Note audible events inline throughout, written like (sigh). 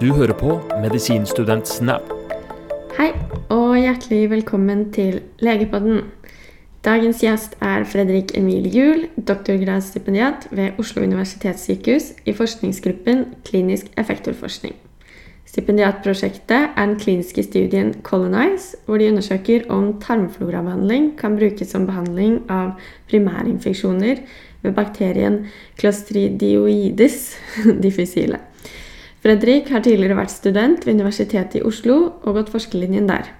Du hører på Medisinstudent Snap. Hei, og hjertelig velkommen til Legepodden. Dagens gjest er Fredrik Emil Juel, doktorgradsstipendiat ved Oslo universitetssykehus i forskningsgruppen klinisk effektorforskning. Stipendiatprosjektet er den kliniske studien Colonize, hvor de undersøker om tarmflorabehandling kan brukes som behandling av primærinfeksjoner ved bakterien Clostridioides difficile. Fredrik har tidligere vært student ved Universitetet i Oslo og gått forskerlinjen der.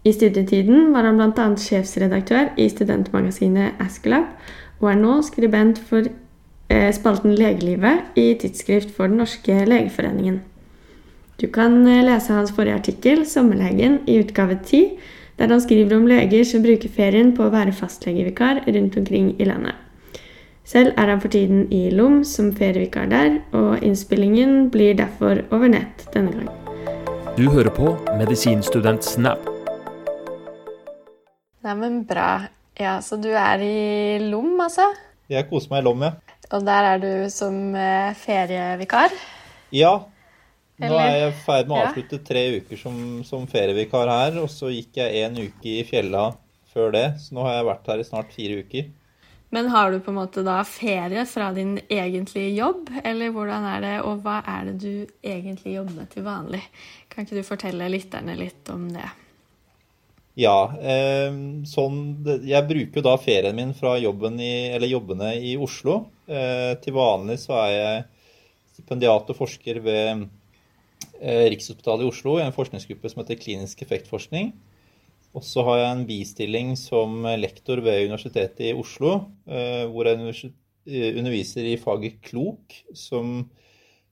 I studietiden var han bl.a. sjefsredaktør i studentmagasinet Askelab, og er nå skribent for eh, spalten Legelivet i Tidsskrift for Den norske legeforeningen. Du kan eh, lese hans forrige artikkel, 'Sommerlegen', i utgave 10, der han skriver om leger som bruker ferien på å være fastlegevikar rundt omkring i landet. Selv er han for tiden i Lom som ferievikar der, og innspillingen blir derfor over nett denne gang. Du hører på Medisinstudent Snap. Neimen, bra. Ja, så du er i Lom, altså? Jeg koser meg i Lom, ja. Og der er du som eh, ferievikar? Ja. Nå er jeg i ferd med å avslutte tre uker som, som ferievikar her, og så gikk jeg en uke i fjella før det, så nå har jeg vært her i snart fire uker. Men har du på en måte da ferie fra din egentlige jobb, eller hvordan er det, og hva er det du egentlig jobber med til vanlig? Kan ikke du fortelle lytterne litt om det? Ja, eh, sånn Jeg bruker da ferien min fra jobben i, jobbene i Oslo. Eh, til vanlig så er jeg stipendiat og forsker ved eh, Rikshospitalet i Oslo i en forskningsgruppe som heter klinisk effektforskning. Og så har jeg en bistilling som lektor ved Universitetet i Oslo, eh, hvor jeg eh, underviser i faget klok, som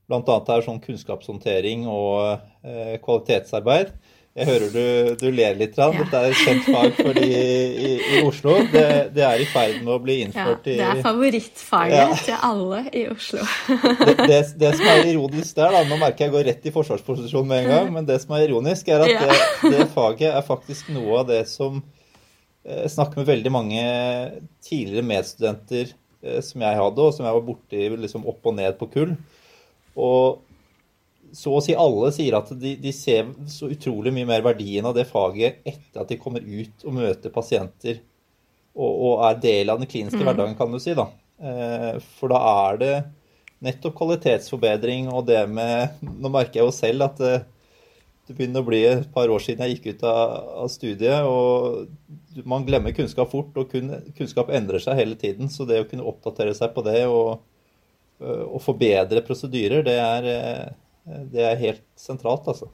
bl.a. er sånn kunnskapshåndtering og eh, kvalitetsarbeid. Jeg hører du, du ler litt. Rann. Ja. Dette er et kjent fag for de i, i Oslo. Det, det er i ferd med å bli innført i det er favorittfaget Ja. til alle i Oslo. (laughs) det, det, det som er ironisk der, da, nå merker jeg jeg går rett i forsvarsposisjon med en gang, men det som er ironisk, er at det, det faget er faktisk noe av det som eh, Jeg snakker med veldig mange tidligere medstudenter eh, som jeg hadde, og som jeg var borti liksom opp og ned på kull. Og så å si alle sier at de, de ser så utrolig mye mer verdien av det faget etter at de kommer ut og møter pasienter og, og er del av den kliniske hverdagen, kan du si. da. Eh, For da er det nettopp kvalitetsforbedring og det med Nå merker jeg jo selv at det, det begynner å bli et par år siden jeg gikk ut av, av studiet, og man glemmer kunnskap fort, og kun, kunnskap endrer seg hele tiden. Så det å kunne oppdatere seg på det og, øh, og forbedre prosedyrer, det er, eh, det er helt sentralt, altså.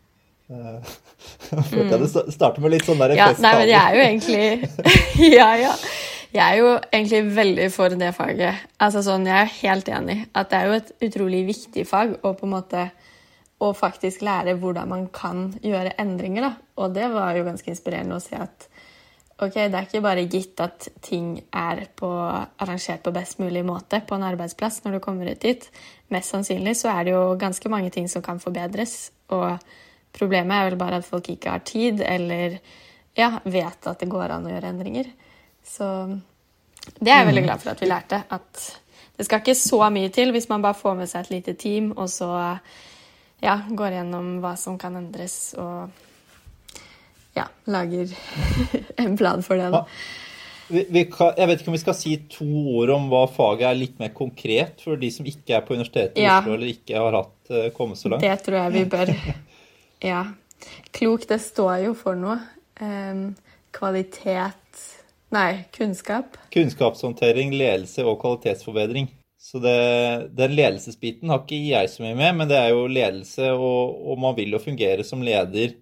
Eh, (laughs) følte jeg det starter med litt sånn der Ja, nei, men jeg er jo egentlig (laughs) Ja, ja. Jeg er jo egentlig veldig for det faget. Altså sånn, Jeg er helt enig at det er jo et utrolig viktig fag å på en måte å faktisk lære hvordan man kan gjøre endringer. da. Og det var jo ganske inspirerende å se at ok, det er ikke bare gitt at ting er på, arrangert på best mulig måte på en arbeidsplass når du kommer ut dit. Mest sannsynlig så er det jo ganske mange ting som kan forbedres. Og problemet er vel bare at folk ikke har tid, eller ja, vet at det går an å gjøre endringer. Så det er jeg veldig glad for at vi lærte. At det skal ikke så mye til hvis man bare får med seg et lite team, og så ja, går gjennom hva som kan endres, og ja, lager (laughs) en plan for det. da. Vi, vi kan, jeg vet ikke om vi skal si to ord om hva faget er litt mer konkret for de som ikke er på Universitetet i Ja. Oslo eller ikke har hatt eh, kommet så langt. Det tror jeg vi (laughs) bør. Ja. Klok, det står jo for noe. Um, kvalitet Nei, kunnskap. Kunnskapshåndtering, ledelse og kvalitetsforbedring. Så det, den ledelsesbiten har ikke jeg så mye med, men det er jo ledelse, og, og man vil jo fungere som leder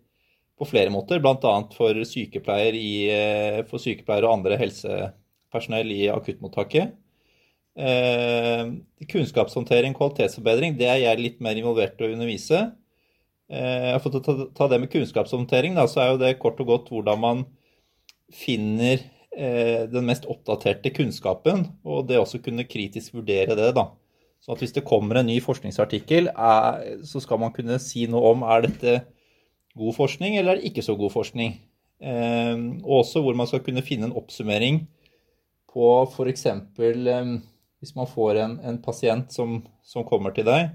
på flere måter, bl.a. for sykepleier eh, for sykepleiere og andre helsepersonell i akuttmottaket. Eh, kunnskapshåndtering, kvalitetsforbedring, det er jeg litt mer involvert i å undervise. Eh, for å ta, ta det med kunnskapshåndtering, da, så er jo det kort og godt hvordan man finner eh, den mest oppdaterte kunnskapen, og det også kunne kritisk vurdere det. da. Så at hvis det kommer en ny forskningsartikkel, er, så skal man kunne si noe om er dette god forskning eller er det ikke så god forskning. Eh, og også hvor man skal kunne finne en oppsummering på f.eks. Eh, hvis man får en, en pasient som, som kommer til deg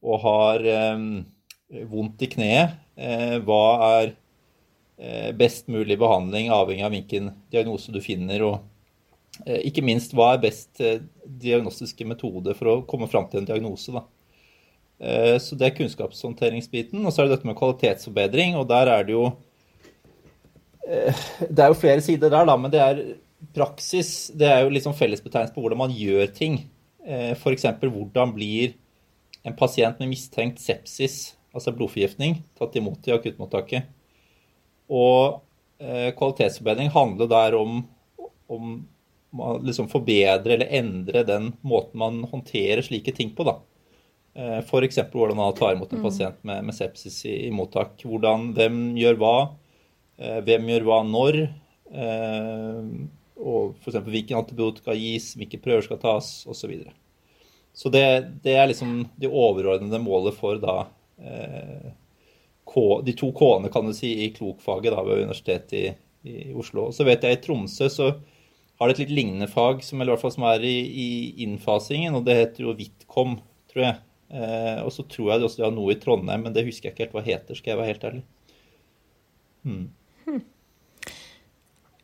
og har eh, vondt i kneet. Hva er best mulig behandling avhengig av hvilken diagnose du finner. Og ikke minst hva er best diagnostiske metode for å komme fram til en diagnose. Da. Så det er kunnskapshåndteringsbiten. Og så er det dette med kvalitetsforbedring. Og der er det jo Det er jo flere sider der, da, men det er praksis. Det er jo liksom fellesbetegnelse på hvordan man gjør ting. F.eks. hvordan blir en pasient med mistenkt sepsis, altså blodforgiftning, tatt imot i akuttmottaket. Og eh, kvalitetsforbedring handler der om, om man liksom forbedre eller endre den måten man håndterer slike ting på. da. Eh, F.eks. hvordan man tar imot en mm. pasient med, med sepsis i, i, mottak. Hvordan, hvem gjør hva, eh, hvem gjør hva når. Eh, og f.eks. hvilken antibiotika gis, hvilke prøver skal tas, osv. Så det, det, er liksom det overordnede målet for da K, de to K-ene, kan du si, i klokfaget da, ved Universitetet i, i Oslo. Og så vet jeg i Tromsø så har det et litt lignende fag, som, som er i, i innfasingen, og det heter jo Vitcom, tror jeg. Eh, og så tror jeg også har noe i Trondheim, men det husker jeg ikke helt hva heter, skal jeg være helt ærlig. Hmm.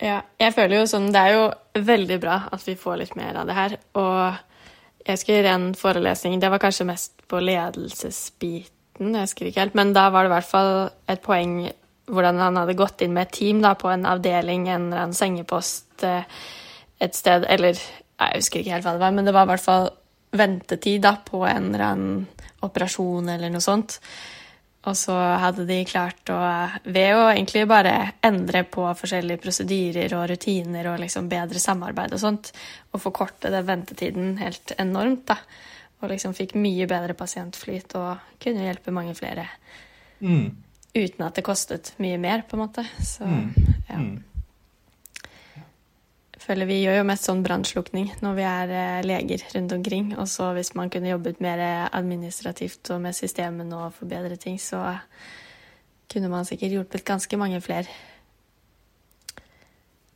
Ja, jeg føler jo sånn Det er jo veldig bra at vi får litt mer av det her. Og jeg husker en forelesning, det var kanskje mest på ledelsesbiten, jeg husker ikke helt, men da var det i hvert fall et poeng hvordan han hadde gått inn med et team da, på en avdeling, en eller annen sengepost eh, et sted, eller jeg husker ikke helt hva det var, men det var i hvert fall ventetid da, på en eller annen operasjon eller noe sånt. Og så hadde de klart å Ved å egentlig bare endre på forskjellige prosedyrer og rutiner og liksom bedre samarbeid og sånt, og forkorte den ventetiden helt enormt, da. Og liksom fikk mye bedre pasientflyt og kunne hjelpe mange flere. Mm. Uten at det kostet mye mer, på en måte. Så mm. ja. Føler vi gjør jo mest sånn brannslukning når vi er eh, leger rundt omkring. Og så hvis man kunne jobbet mer administrativt og med systemene og forbedre ting, så kunne man sikkert hjulpet ganske mange flere.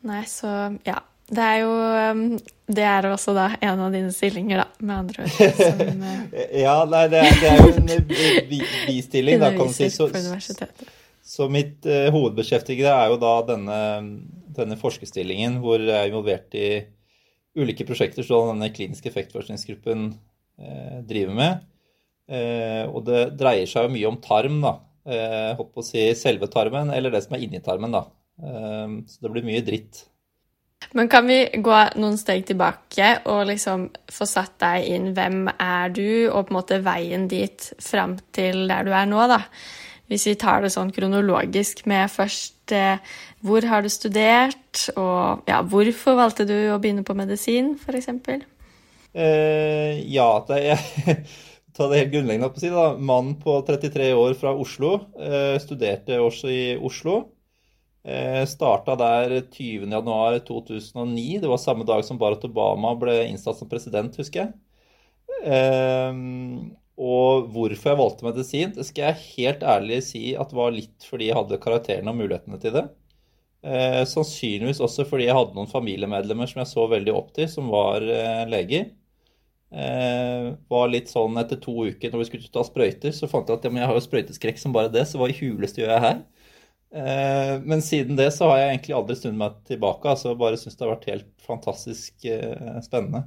Nei, så ja. Det er jo um, Det er også da en av dine stillinger, da, med andre ord. Som, eh, (laughs) ja, nei, det er, det er jo en eh, bistilling, da, kan man si. Så, så mitt uh, hovedbeskjeftigede er jo da denne denne forskerstillingen hvor jeg er involvert i ulike prosjekter som denne kliniske effektforskningsgruppen eh, driver med. Eh, og det dreier seg jo mye om tarm, da. Eh, håper å si selve tarmen, eller det som er inni tarmen, da. Eh, så det blir mye dritt. Men kan vi gå noen steg tilbake og liksom få satt deg inn hvem er du, og på en måte veien dit fram til der du er nå, da? Hvis vi tar det sånn kronologisk med først eh, hvor har du studert, og ja, hvorfor valgte du å begynne på medisin, f.eks.? Eh, ja, det er (laughs) ta det helt grunnleggende på å si. da. Mann på 33 år fra Oslo. Eh, studerte også i Oslo. Eh, Starta der 20.1.2009. Det var samme dag som Barack Obama ble innsatt som president, husker jeg. Eh, og hvorfor jeg valgte medisin, det skal jeg helt ærlig si at det var litt fordi jeg hadde karakterene og mulighetene til det. Eh, sannsynligvis også fordi jeg hadde noen familiemedlemmer som jeg så veldig opp til, som var eh, leger. Eh, var litt sånn etter to uker når vi skulle ta sprøyter, så fant jeg at ja, jeg har jo sprøyteskrekk som bare det, så hva i huleste gjør jeg her? Eh, men siden det så har jeg egentlig aldri snudd meg tilbake. altså Bare syns det har vært helt fantastisk eh, spennende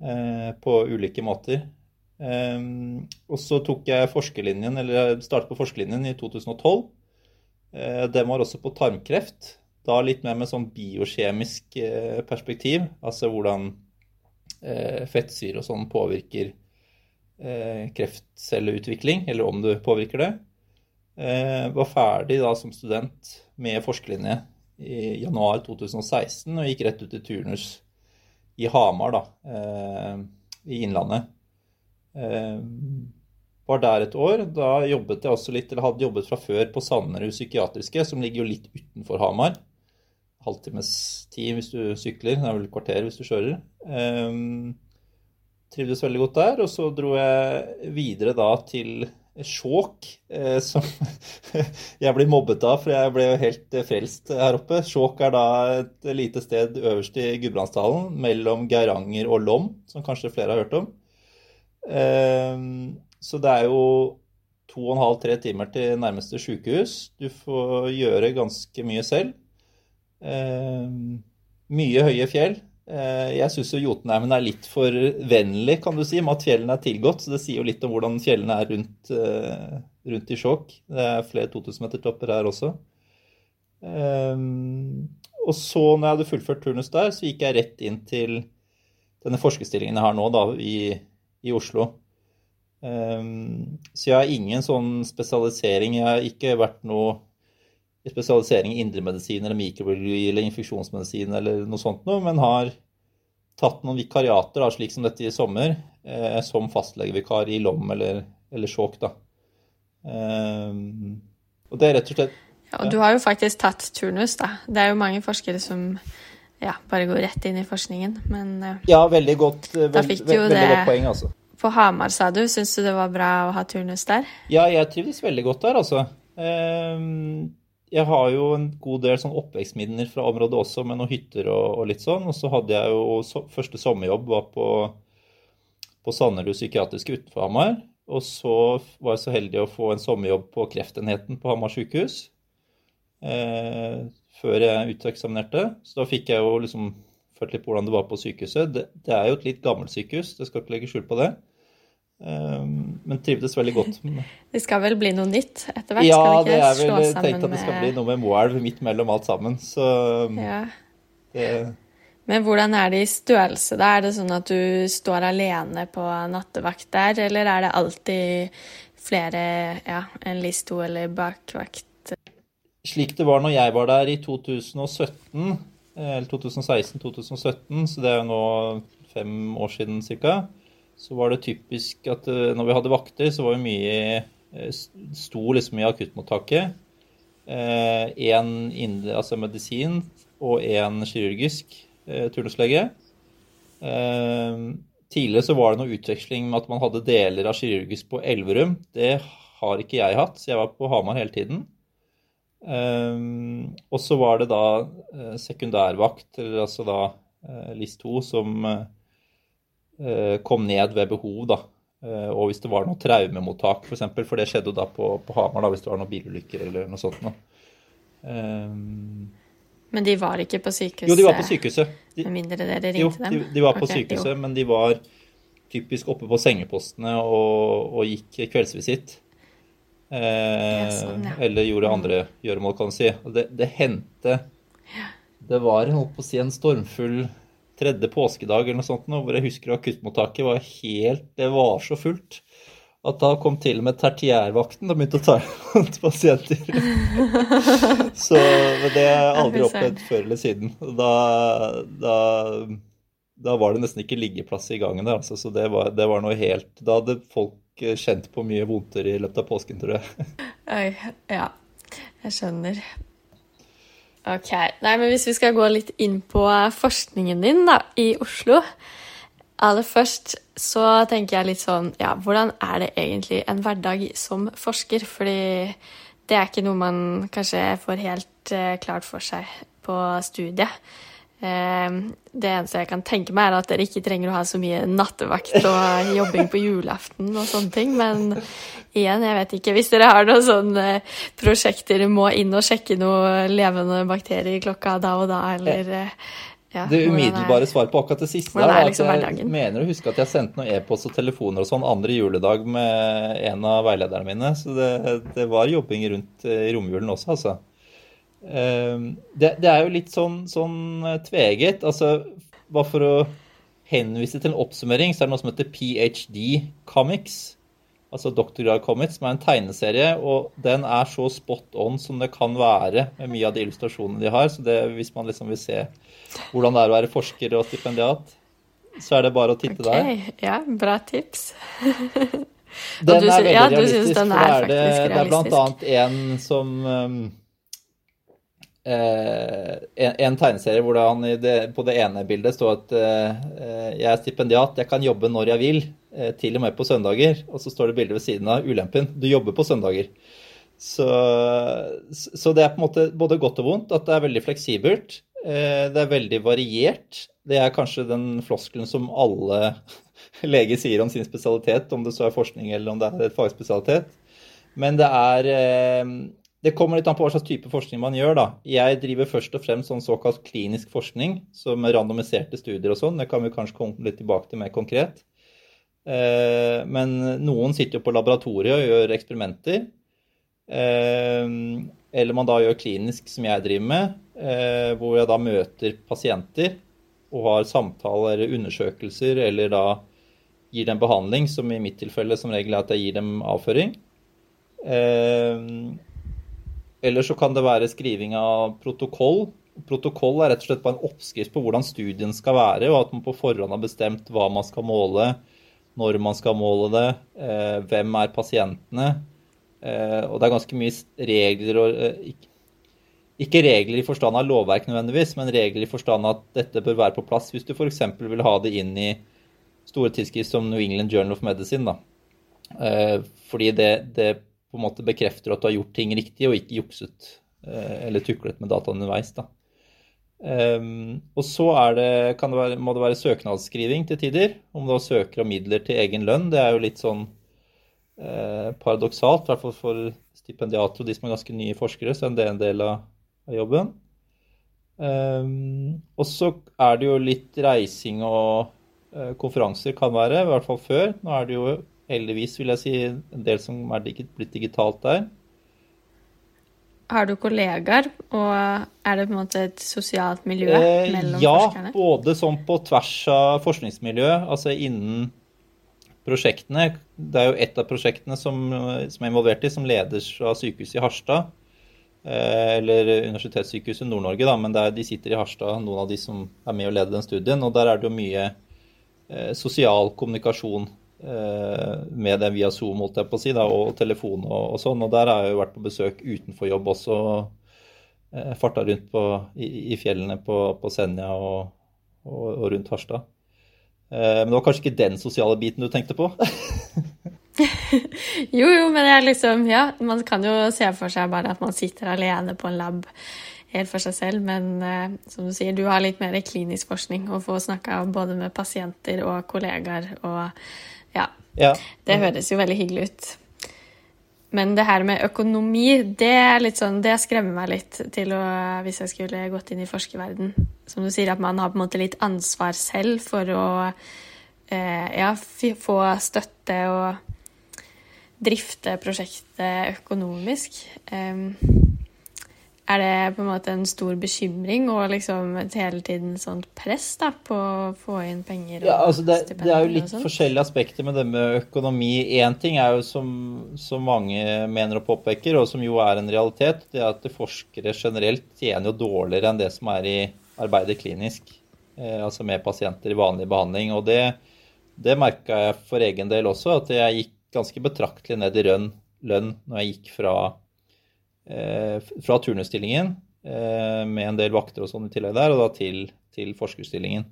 eh, på ulike måter. Og så tok jeg forskerlinjen, eller startet på forskerlinjen i 2012. Eh, den var også på tarmkreft. Da litt mer med sånn biokjemisk eh, perspektiv. Altså hvordan eh, fettsyre og sånn påvirker kreftcelleutvikling, eller om du påvirker det. Var ferdig da som student med forskerlinje i januar 2016 og gikk rett ut i turnus i Hamar, da, i Innlandet. Eh, var der et år. Da jobbet jeg også litt, eller hadde jobbet fra før på Sanderud psykiatriske, som ligger jo litt utenfor Hamar. Halvtimes tid hvis du sykler, det er vel kvarter hvis du kjører. Um, trivdes veldig godt der. Og så dro jeg videre da til Skjåk, eh, som (laughs) jeg blir mobbet av, for jeg ble jo helt frelst her oppe. Skjåk er da et lite sted øverst i Gudbrandsdalen, mellom Geiranger og Lom, som kanskje flere har hørt om. Ehm, så det er jo to og en halv, tre timer til nærmeste sykehus. Du får gjøre ganske mye selv. Eh, mye høye fjell. Eh, jeg syns jo Jotunheimen er litt for vennlig, kan du si, med at fjellene er tilgått. Så det sier jo litt om hvordan fjellene er rundt, eh, rundt i Skjåk. Det er flere 2000-metertopper her også. Eh, og så, når jeg hadde fullført turnus der, så gikk jeg rett inn til denne forskerstillingen jeg har nå, da, i, i Oslo. Um, så jeg har ingen sånn spesialisering. Jeg har ikke vært noe spesialisering i indremedisin eller mikrobiologi eller infeksjonsmedisin eller noe sånt noe, men har tatt noen vikariater, da, slik som dette i sommer, eh, som fastlegevikar i Lom eller, eller Skjåk. da. Um, og det er rett og slett ja, og du har jo faktisk tatt turnus, da. Det er jo mange forskere som ja, bare går rett inn i forskningen, men uh, Ja, veldig godt, veld, veld, veldig godt poeng, altså. På Hamar, sa du. Syns du det var bra å ha turnus der? Ja, jeg trivdes veldig godt der, altså. Um, jeg har jo en god del sånn oppvekstminner fra området også, med noen hytter og, og, litt sånn. Og så hadde jeg jo so første sommerjobb var på, på Sanderud psykiatriske utenfor Hamar. Og så var jeg så heldig å få en sommerjobb på kreftenheten på Hamar sykehus. Eh, før jeg uteksaminerte. Så da fikk jeg jo liksom følt litt på hvordan det var på sykehuset. Det, det er jo et litt gammelt sykehus, det skal ikke legge skjul på det. Ehm, men trivdes veldig godt. (laughs) Det skal vel bli noe nytt etter hvert? Ja, det er vel tenkt at det skal bli noe med Moelv midt mellom alt sammen. Så ja. det... Men hvordan er det i størrelse? Da Er det sånn at du står alene på nattevakt der, eller er det alltid flere, ja, en listo eller bakvakt? Slik det var når jeg var der i 2017, eller 2016-2017, så det er jo nå fem år siden ca så var det typisk at eh, når vi hadde vakter, så var vi mye eh, Sto liksom i akuttmottaket. Én eh, altså medisin og én kirurgisk turnuslege. Tidligere så var det noe utveksling med at man hadde deler av kirurgisk på Elverum. Det har ikke jeg hatt, så jeg var på Hamar hele tiden. Og så var det da sekundærvakt, eller altså da LIS2, som kom ned ved behov. da. Eh, og hvis det var noe traumemottak, f.eks., for, eksempel, for det skjedde jo da på, på Hamar da, hvis det var noen bilulykker eller noe sånt. Da. Um, men de var ikke på sykehuset? Jo, de var på sykehuset. De, med mindre dere ringte jo, dem? De, de var på okay, sykehuset, jo. men de var typisk oppe på sengepostene og, og gikk kveldsvisitt. Eh, sånn, ja. Eller gjorde mm. andre gjøremål, kan du si. Det, det hendte Det var holdt på å si, en stormfull tredje påskedag eller noe sånt, nå, hvor jeg husker akuttmottaket var helt Det var så fullt at da kom til og med tertiærvakten og begynte å ta imot pasienter. (laughs) så det har jeg aldri opplevd før eller siden. Da, da, da, var det nesten ikke liggeplass i gangen der, altså, så det var, det var, noe helt Da hadde folk kjent på mye vondter i løpet av påsken, tror jeg. Oi, ja. Jeg skjønner. Ok. Nei, men hvis vi skal gå litt inn på forskningen din da, i Oslo Aller først så tenker jeg litt sånn Ja, hvordan er det egentlig en hverdag som forsker? Fordi det er ikke noe man kanskje får helt uh, klart for seg på studiet. Ehm, det eneste jeg kan tenke meg, er at dere ikke trenger å ha så mye nattevakt og jobbing på julaften og sånne ting. Men igjen, jeg vet ikke. Hvis dere har noen sånne prosjekter, må inn og sjekke noe levende bakterier klokka da og da, eller eh, ja, det umiddelbare svaret på akkurat det siste der, er liksom at jeg mener å huske at jeg sendte noen e-post og telefoner og sånn andre juledag med en av veilederne mine. Så det, det var jobbing rundt i romjulen også, altså. Ehm, det, det, er jo litt sånn, sånn eh, tveget. Altså, bare for å henvise til en oppsummering, så er det noe som heter PhD Comics. Altså Doktorgrad Comics, som er en tegneserie. Og den er så spot on som det kan være med mye av de illustrasjonene de har. Så det, hvis man liksom vil se hvordan det er å være forsker og stipendiat, så er det bare å titte okay. der. Ja, bra tips. den er veldig ja, realistisk. for det er, det, det er blant annet en som um, en, en, tegneserie hvor han det, på det ene bildet står at uh, jeg er stipendiat, jeg kan jobbe når jeg vil, uh, til og med på søndager. Og så står det bildet ved siden av ulempen. Du jobber på søndager. Så, så, det er på en måte både godt og vondt at det er veldig fleksibelt. Det er veldig variert. Det er kanskje den floskelen som alle (laughs) leger sier om sin spesialitet, om det så er forskning eller om det er et fagspesialitet. Men det er eh, Det kommer litt an på hva slags type forskning man gjør, da. Jeg driver først og fremst sånn såkalt klinisk forskning, som randomiserte studier og sånn. Det kan vi kanskje komme litt tilbake til mer konkret. Eh, men noen sitter jo på laboratoriet og gjør eksperimenter. Eller man da gjør klinisk, som jeg driver med, hvor jeg da møter pasienter og har samtaler eller undersøkelser, eller da gir dem behandling, som i mitt tilfelle som regel er at jeg gir dem avføring. Eller så kan det være skriving av protokoll. Protokoll er rett og slett bare en oppskrift på hvordan studien skal være, og at man på forhånd har bestemt hva man skal måle, når man skal måle det, eh, hvem er pasientene. Eh, og det er ganske mye regler og eh, ikke regler i forstand av lovverk nødvendigvis, men regler i forstand av at dette bør være på plass hvis du f.eks. vil ha det inn i store tidsskrift som New England Journal of Medicine. Da. Fordi det, det på en måte bekrefter at du har gjort ting riktig og ikke jukset eh, eller tuklet med dataen underveis. da. Um, og så det, det være, må det være søknadsskriving til tider, om du søker om midler til egen lønn. Det er jo litt sånn eh, paradoksalt, i hvert fall for stipendiater og de som er ganske nye forskere, så er det en del av, jobben. Um, og så er det jo litt reising og eh, konferanser kan være, i hvert fall før. Nå er det jo heldigvis, vil jeg si, en del som er blitt digitalt der. Har du kollegaer, og er det på en måte et sosialt miljø eh, mellom ja, forskerne? Ja, både sånn på tvers av forskningsmiljøet, altså innen prosjektene. Det er jo ett av prosjektene som, som er involvert i, som ledes av sykehuset i Harstad. Eh, eller Universitetssykehuset Nord-Norge, da, men de sitter i Harstad, noen av de som er med og leder den studien. Og der er det jo mye eh, sosial kommunikasjon med den via Zoom holdt jeg på å si, da, og telefon og, og, sånn. Og der har jeg jo vært på besøk utenfor jobb også. Eh, farta rundt på, i, i, fjellene på, på Senja og, og, og, rundt Harstad. Eh, men det var kanskje ikke den sosiale biten du tenkte på? (laughs) jo, jo, men jeg liksom Ja, man kan jo se for seg bare at man sitter alene på en lab helt for seg selv, men eh, som du sier, du har litt mer klinisk forskning og får snakka både med pasienter og kollegaer og ja. Det høres jo veldig hyggelig ut. Men det her med økonomi, det, er sånn, det skremmer meg litt til å, hvis jeg skulle gått inn i forskerverden. Som du sier, at man har på en måte litt ansvar selv for å eh, ja, få støtte og drifte prosjektet økonomisk. Um, er det på en måte en stor bekymring og liksom et hele tiden sånt press da, på å få inn penger? ja, altså det, det, er jo litt forskjellige aspekter med det med økonomi. Én ting er jo som, som, mange mener og påpeker, og som jo er en realitet, det er at forskere generelt tjener jo dårligere enn det som er i arbeidet klinisk. Eh, altså med pasienter i vanlig behandling. Og det, det merka jeg for egen del også, at jeg gikk ganske betraktelig ned i lønn, lønn når jeg gikk fra fra turnusstillingen eh, med en del vakter og sånn i tillegg der, og da til, til forskerstillingen.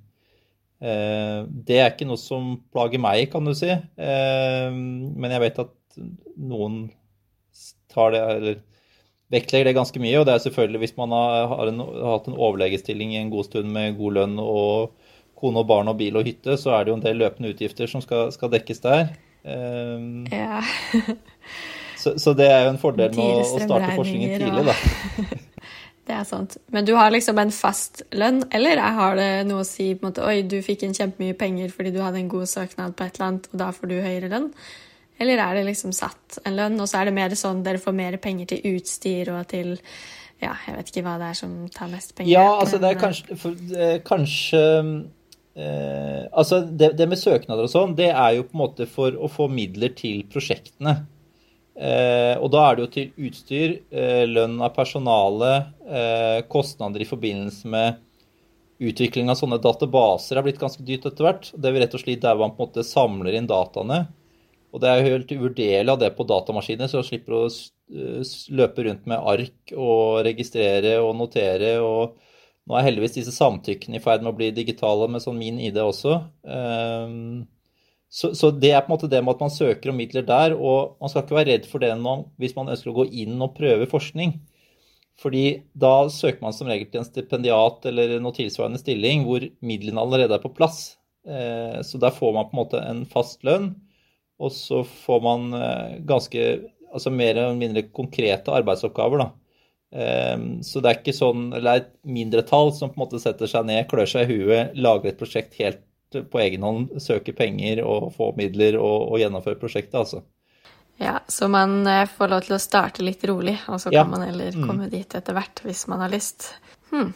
Eh, det er ikke noe som plager meg, kan du si. Men jeg vet at noen tar det, eller vektlegger det ganske mye. Og det er selvfølgelig hvis man har, en, har hatt en overlegestilling i en god stund med god lønn og kone og barn og bil og hytte, så er det jo en del løpende utgifter som skal, skal dekkes der. Ja. (laughs) Så, så, det er jo en fordel med å, å starte forskningen tidlig, da. (laughs) det er sant. Men du har liksom en fast lønn, eller har det noe å si på en måte, Oi, du fikk inn kjempemye penger fordi du hadde en god søknad på et eller annet, og da får du høyere lønn? Eller er det liksom satt en lønn, og så er det mer sånn dere får mer penger til utstyr og til Ja, jeg vet ikke hva det er som tar mest penger. Ja, altså det er kanskje, for, eh, kanskje eh, Altså det, det med søknader og sånn, det er jo på en måte for å få midler til prosjektene. Eh, og da er det jo til utstyr, eh, lønn av personale, eh, kostnader i forbindelse med utvikling av sånne databaser har blitt ganske dyrt etter hvert. Det er rett og slett der man på en måte samler inn dataene. Og det er jo helt uvurderlig av det på datamaskiner, så man slipper å løpe rundt med ark og registrere og notere. og nå er heldigvis disse samtykkene i ferd med å bli digitale med sånn min ID også. Um, så, så, det er på en måte det med at man søker om midler der, og man skal ikke være redd for det man, hvis man ønsker å gå inn og prøve forskning. Fordi da søker man som regel til en stipendiat eller noe tilsvarende stilling hvor midlene allerede er på plass. Eh, så der får man på en måte en fast lønn, og så får man eh, ganske altså mer eller mindre konkrete arbeidsoppgaver. da. Ehm, så det er ikke sånn, eller er et mindretall som på en måte setter seg ned, klør seg i huet, lager et prosjekt helt på egen hånd, søke penger og få midler og, og gjennomføre prosjektet. altså. Ja, så man eh, får lov til å starte litt rolig, og så Ja. kan man heller Mm. komme dit etter hvert hvis man har lyst. Hmm.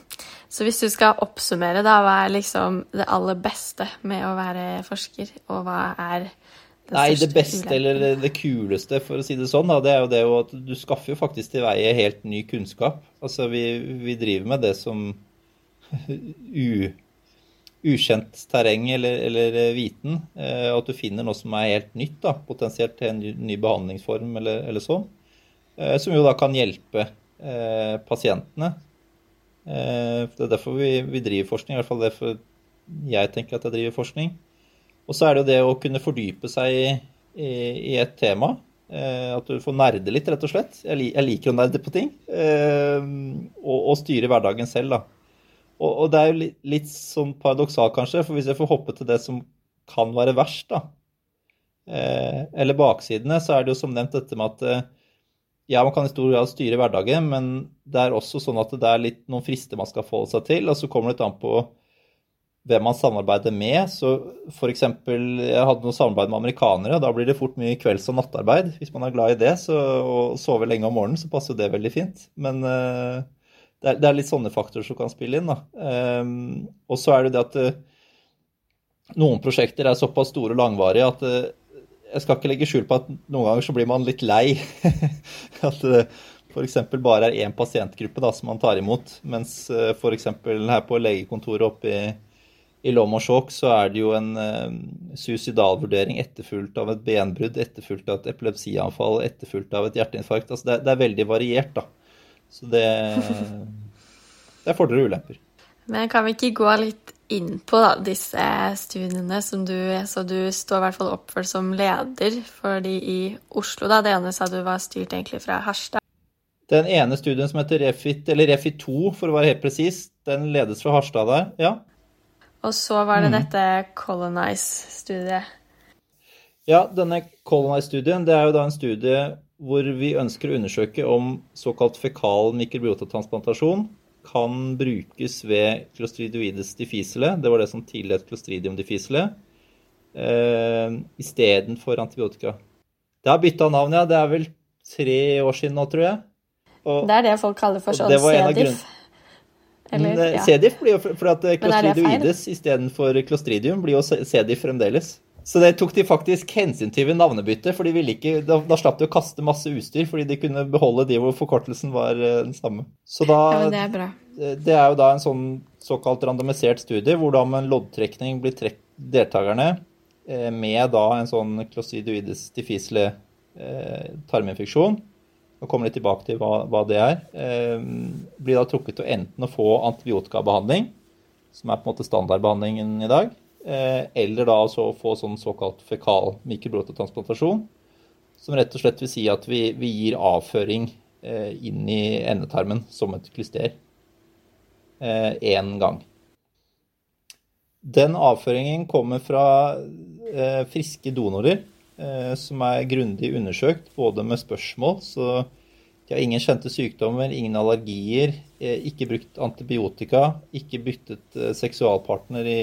Så hvis du skal oppsummere, da, hva er liksom det aller beste med å være forsker, og hva er det Nei, det beste ulempen? eller det- det kuleste, for å si det sånn, da, det er jo det at du skaffer jo faktisk til veie helt ny kunnskap. Altså, vi, vi driver med det som (laughs) u, ukjent terreng eller, eller eh, viten. eh, Og at du finner noe som er helt nytt, da, potensielt til en ny, behandlingsform eller, eller sånn. eh, Som jo da kan hjelpe eh, pasientene. Eh, Det er derfor vi, vi driver forskning, i hvert fall derfor jeg tenker at jeg driver forskning. Og så er det jo det å kunne fordype seg i, i, i et tema. Eh, at du får nerde litt, rett og slett. Jeg, jeg liker å nerde på ting. Eh, og, og styre hverdagen selv, da. Og, og det er jo litt, litt sånn paradoksalt, kanskje, for hvis jeg får hoppe til det som kan være verst, da, eh, eller baksidene, så er det jo som nevnt dette med at eh, ja, man kan i stor grad styre hverdagen, men det er også sånn at det er litt noen frister man skal forholde seg til, og så kommer det litt an på hvem man samarbeider med. Så eksempel, jeg hadde noe samarbeid med amerikanere, og da blir det fort mye kvelds- og nattarbeid. Hvis man er glad i det, så, og sover lenge om morgenen, så passer jo det veldig fint. Men eh, det, er, det er litt sånne faktorer som kan spille inn. Ehm, og så er det det at uh, noen prosjekter er såpass store og langvarige at uh, jeg skal ikke legge skjul på at noen ganger så blir man litt lei. (laughs) at det f.eks. bare er én pasientgruppe da, som man tar imot, mens eh, f.eks. her på legekontoret oppe i i Lommarsjok så er det jo en eh, suicidalvurdering etterfulgt av et benbrudd, etterfulgt av et epilepsianfall, etterfulgt av et hjerteinfarkt. Altså det, det er veldig variert, da. Så det, det er fordeler og ulemper. Men kan vi ikke gå litt inn på da, disse studiene som du Så du står i hvert fall oppført som leder for de i Oslo. da. Det ene sa du var styrt egentlig fra Harstad. Den ene studien som heter Refit, eller Refit 2 for å være helt presis, den ledes fra Harstad der. Ja. Og så var det Mm. dette Colonize-studiet. Ja, denne Colonize-studien det er jo da en studie hvor vi ønsker å undersøke om såkalt fekal mikrobiotatransplantasjon kan brukes ved clostridioides difficile, det var det som tidligere het clostridium difficile, eh, istedenfor antibiotika. Det har bytta navn, ja. Det er vel tre år siden nå, tror jeg. Og, Det er det folk kaller for sånn CDIF. Eller, ja. CDIF blir jo for- at clostridioides istedenfor clostridium blir jo CDIF fremdeles. Så det tok de faktisk hensyn til ved navnebyttet, for da, da slapp de å kaste masse utstyr, fordi de kunne beholde de hvor forkortelsen var eh, den samme. Så da, ja, det er bra. det er jo da en sånn såkalt randomisert studie, hvor da med en loddtrekning blir trekt deltakerne eh, med da en sånn clostridioides difficile eh, tarminfeksjon, og kommer litt tilbake til hva, hva det er, eh, blir da trukket til enten å få antibiotikabehandling, som er på en måte standardbehandlingen i dag, eh, eller da altså få sånn såkalt fekal mikrobrototransplantasjon. som rett og slett vil si at vi, vi gir avføring eh, inn i endetarmen som et klyster én gang. Den avføringen kommer fra eh, friske donorer eh, som er grundig undersøkt, både med spørsmål, så de har ingen kjente sykdommer, ingen allergier, eh, ikke brukt antibiotika, ikke byttet eh, seksualpartner i,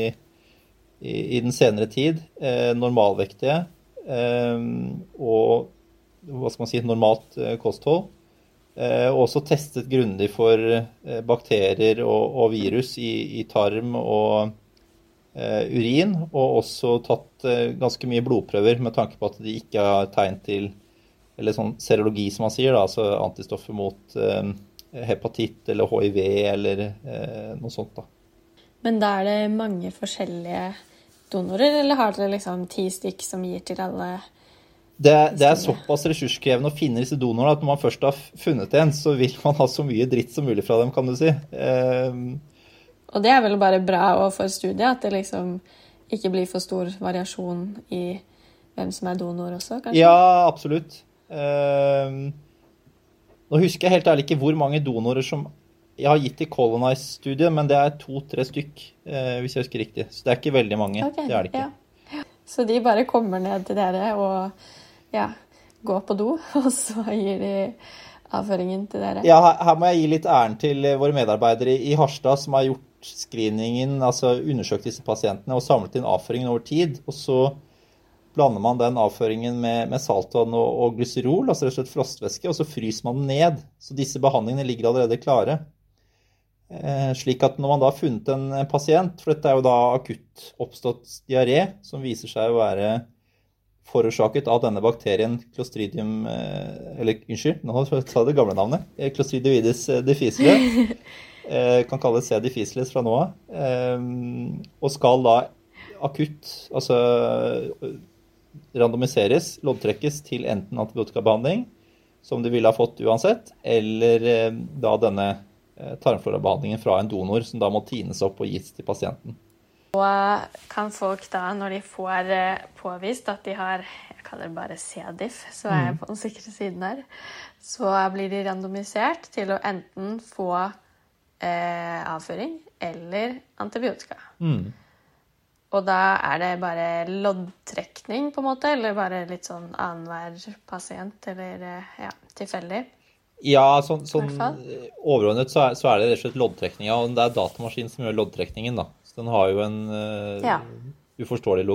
i, i den senere tid, eh, normalvektige eh, og hva skal man si, normalt eh, kosthold. Og også testet grundig for bakterier og, og virus i, i tarm og eh, urin, og også tatt eh, ganske mye blodprøver med tanke på at de ikke har tegn til eller sånn serologi, som man sier, da, altså antistoffer mot eh, hepatitt eller hiv eller noe sånt. da. Men da er det mange forskjellige donorer, eller har dere liksom ti stykk som gir til alle? Det, det er såpass ressurskrevende å finne disse donorene at når man først har funnet en, så vil man ha så mye dritt som mulig fra dem, kan du si. Eh, Og det er vel bare bra for studiet, at det liksom ikke blir for stor variasjon i hvem som er donor også, kanskje? Ja, absolutt. Eh, nå husker jeg helt ærlig ikke hvor mange donorer som jeg har gitt i Colonize-studiet, men det er to-tre stykk, eh, hvis jeg husker riktig. Så det er ikke veldig mange. Okay, det er det ikke. ja. Så de bare kommer ned til dere og ja, går på do, (laughs) og så gir de avføringen til dere? Ja, her, her må jeg gi litt æren til våre medarbeidere i Harstad som har gjort screeningen, altså undersøkt disse pasientene og samlet inn avføringen over tid. Og så blander man den avføringen med, med saltvann og, og, glycerol, altså rett og slett frostvæske, og så fryser man den ned. Så disse behandlingene ligger allerede klare. Eh, slik at når man da har funnet en, en, pasient, for dette er jo da akutt oppstått diaré, som viser seg å være forårsaket av denne bakterien clostridium eh, Eller unnskyld, nå sa jeg det gamle navnet. Eh, clostridioides difficile. (laughs) Kan kalles C. difficile fra nå av. Og skal da akutt, altså randomiseres, loddtrekkes til enten antibiotikabehandling, som de ville ha fått uansett, eller da denne tarmflorabehandlingen fra en donor, som da må tines opp og gis til pasienten. Og kan folk da, når de får eh, påvist at de har jeg kaller det bare C-diff, så er jeg mm. på den sikre siden her, så blir de randomisert til å enten få eh, avføring eller antibiotika. Mm. Og da er det bare loddtrekning, på en måte, eller bare litt sånn annenhver pasient, eller eh, ja, tilfeldig? Ja, sånn, sånn overordnet så er, så er, det rett og slett loddtrekninga. Og det er datamaskinen som gjør loddtrekningen, da. Så den har jo en uh, ja. uforståelig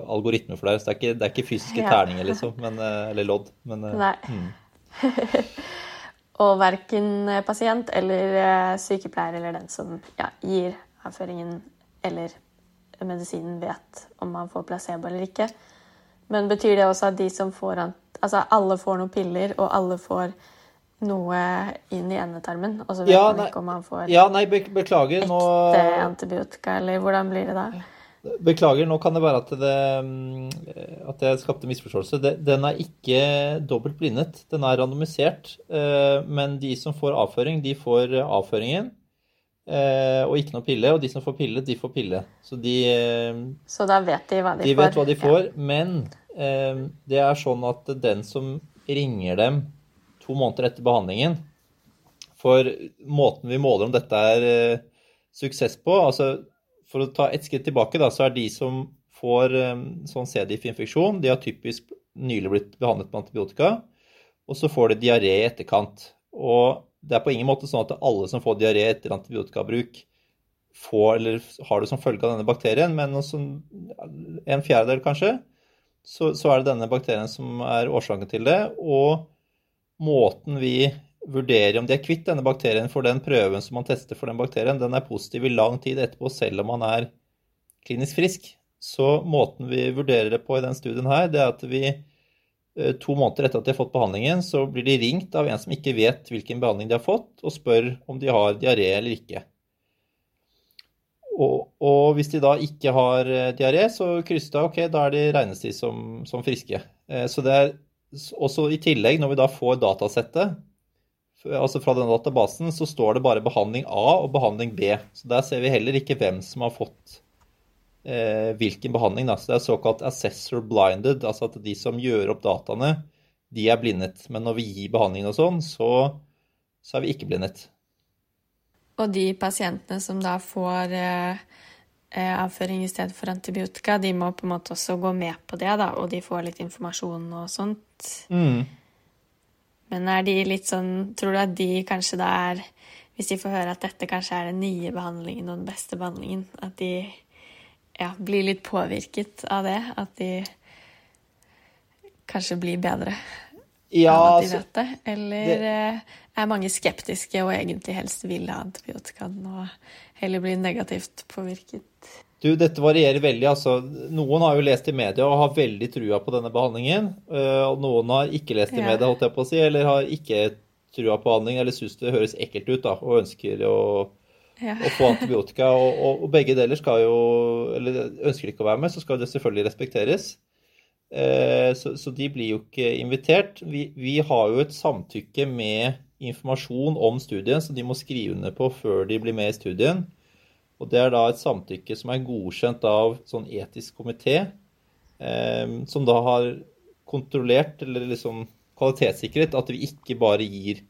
algoritme for det. Så det er ikke, det er ikke fysiske (laughs) ja. terninger, liksom, men, uh, eller lodd. Men, uh, Nei. Mm. (laughs) og verken pasient eller sykepleier eller den som ja, gir avføringen eller medisinen vet om man får placebo eller ikke. Men betyr det også at de som får Altså alle får noen piller, og alle får noe inn i endetarmen? Og så vet ja, man ikke om man får ja, nei, beklager, ekte nå... antibiotika, eller hvordan blir det da? Beklager, nå kan det være at det, at jeg skapte misforståelse. Den er ikke dobbelt blindet, den er randomisert. Eh, men de som får avføring, de får avføringen. Eh, og ikke noe pille. Og de som får pille, de får pille. Så de eh, Så da vet de hva de, de får? De vet hva de får. Ja. Men det er sånn at den som ringer dem to måneder etter behandlingen For måten vi måler om dette er eh, suksess på altså For å ta ett skritt tilbake, da, så er de som får eh, sånn C-diff-infeksjon, de har typisk nylig blitt behandlet med antibiotika, og så får de diaré i etterkant. Og det er på ingen måte sånn at alle som får diaré etter antibiotikabruk, får, eller har det som følge av denne bakterien, men en fjerdedel kanskje, så, så, er det denne bakterien som er årsaken til det. Og måten vi vurderer om de er kvitt denne bakterien for den prøven som man tester for den bakterien, den er positiv i lang tid etterpå, selv om man er klinisk frisk. Så måten vi vurderer det på i den studien her, det er at vi Eh, to måneder etter at de har fått behandlingen, så blir de ringt av en som ikke vet hvilken behandling de har fått, og spør om de har diaré eller ikke. Og, og, hvis de da ikke har eh, diaré, så krysser de ok, da er de, regnes de som, som, friske. Eh, så det er også i tillegg, når vi da får datasettet, altså fra denne databasen, så står det bare behandling A og behandling B. Så der ser vi heller ikke hvem som har fått eh, hvilken behandling. Da. Så det er såkalt assessor blinded, altså at de som gjør opp dataene, de er blindet. Men når vi gir behandling og sånn, så, så er vi ikke blindet. Og de pasientene som da får eh, eh, avføring i stedet for antibiotika, de må på en måte også gå med på det, da, og de får litt informasjon og sånt. Mm. Men er de litt sånn Tror du at de kanskje da er Hvis de får høre at dette kanskje er den nye behandlingen og den beste behandlingen, at de ja, blir litt påvirket av det. At de kanskje blir bedre ja, at de vet det. Eller det... Eh, er mange skeptiske og egentlig helst vil ha antibiotikaen og heller blir negativt påvirket? Du, dette varierer veldig. altså. Noen har jo lest i media og har veldig trua på denne behandlingen. Eh, og noen har ikke lest i media, holdt jeg på å si, eller har ikke trua på behandling, eller syns det høres ekkelt ut da, og ønsker å ja. å få antibiotika. Og, og, og, begge deler skal jo Eller ønsker ikke å være med, så skal det selvfølgelig respekteres. Eh, så, så, de blir jo ikke invitert. Vi, vi, har jo et samtykke med informasjon om studien, så de må skrive under på før de blir med i studien. Og det er da et samtykke som er godkjent av sånn etisk komité, eh, som da har kontrollert, eller liksom kvalitetssikret, at vi ikke bare gir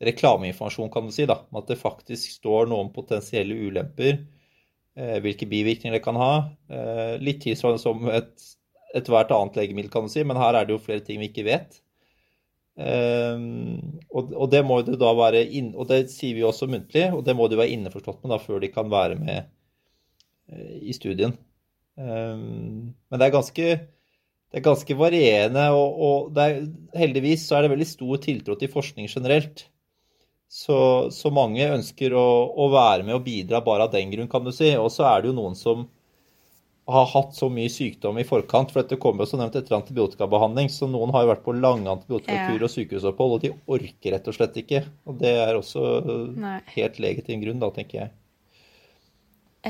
reklameinformasjon, kan du si. da, At det faktisk står noe om potensielle ulemper, eh, hvilke bivirkninger det kan ha. Eh, litt tilsvarende som ethvert et annet legemiddel, kan du si, men her er det jo flere ting vi ikke vet. Og, og, det må du da være inn, og det sier vi også muntlig, og det må du være innforstått med da før de kan være med i studien. Men det er ganske, det er ganske varierende, og, og er, heldigvis så er det veldig stor tiltro til forskning generelt. Så, så mange ønsker å, å, være med og bidra bare av den grunn, kan du si. Og så er det jo noen som har hatt så mye sykdom i forkant. For dette kommer jo som nevnt etter antibiotikabehandling. Så noen har jo vært på lange antibiotikakurer og sykehusopphold, og de orker rett og slett ikke. Og det er også Nei. helt legitim grunn, da, tenker jeg.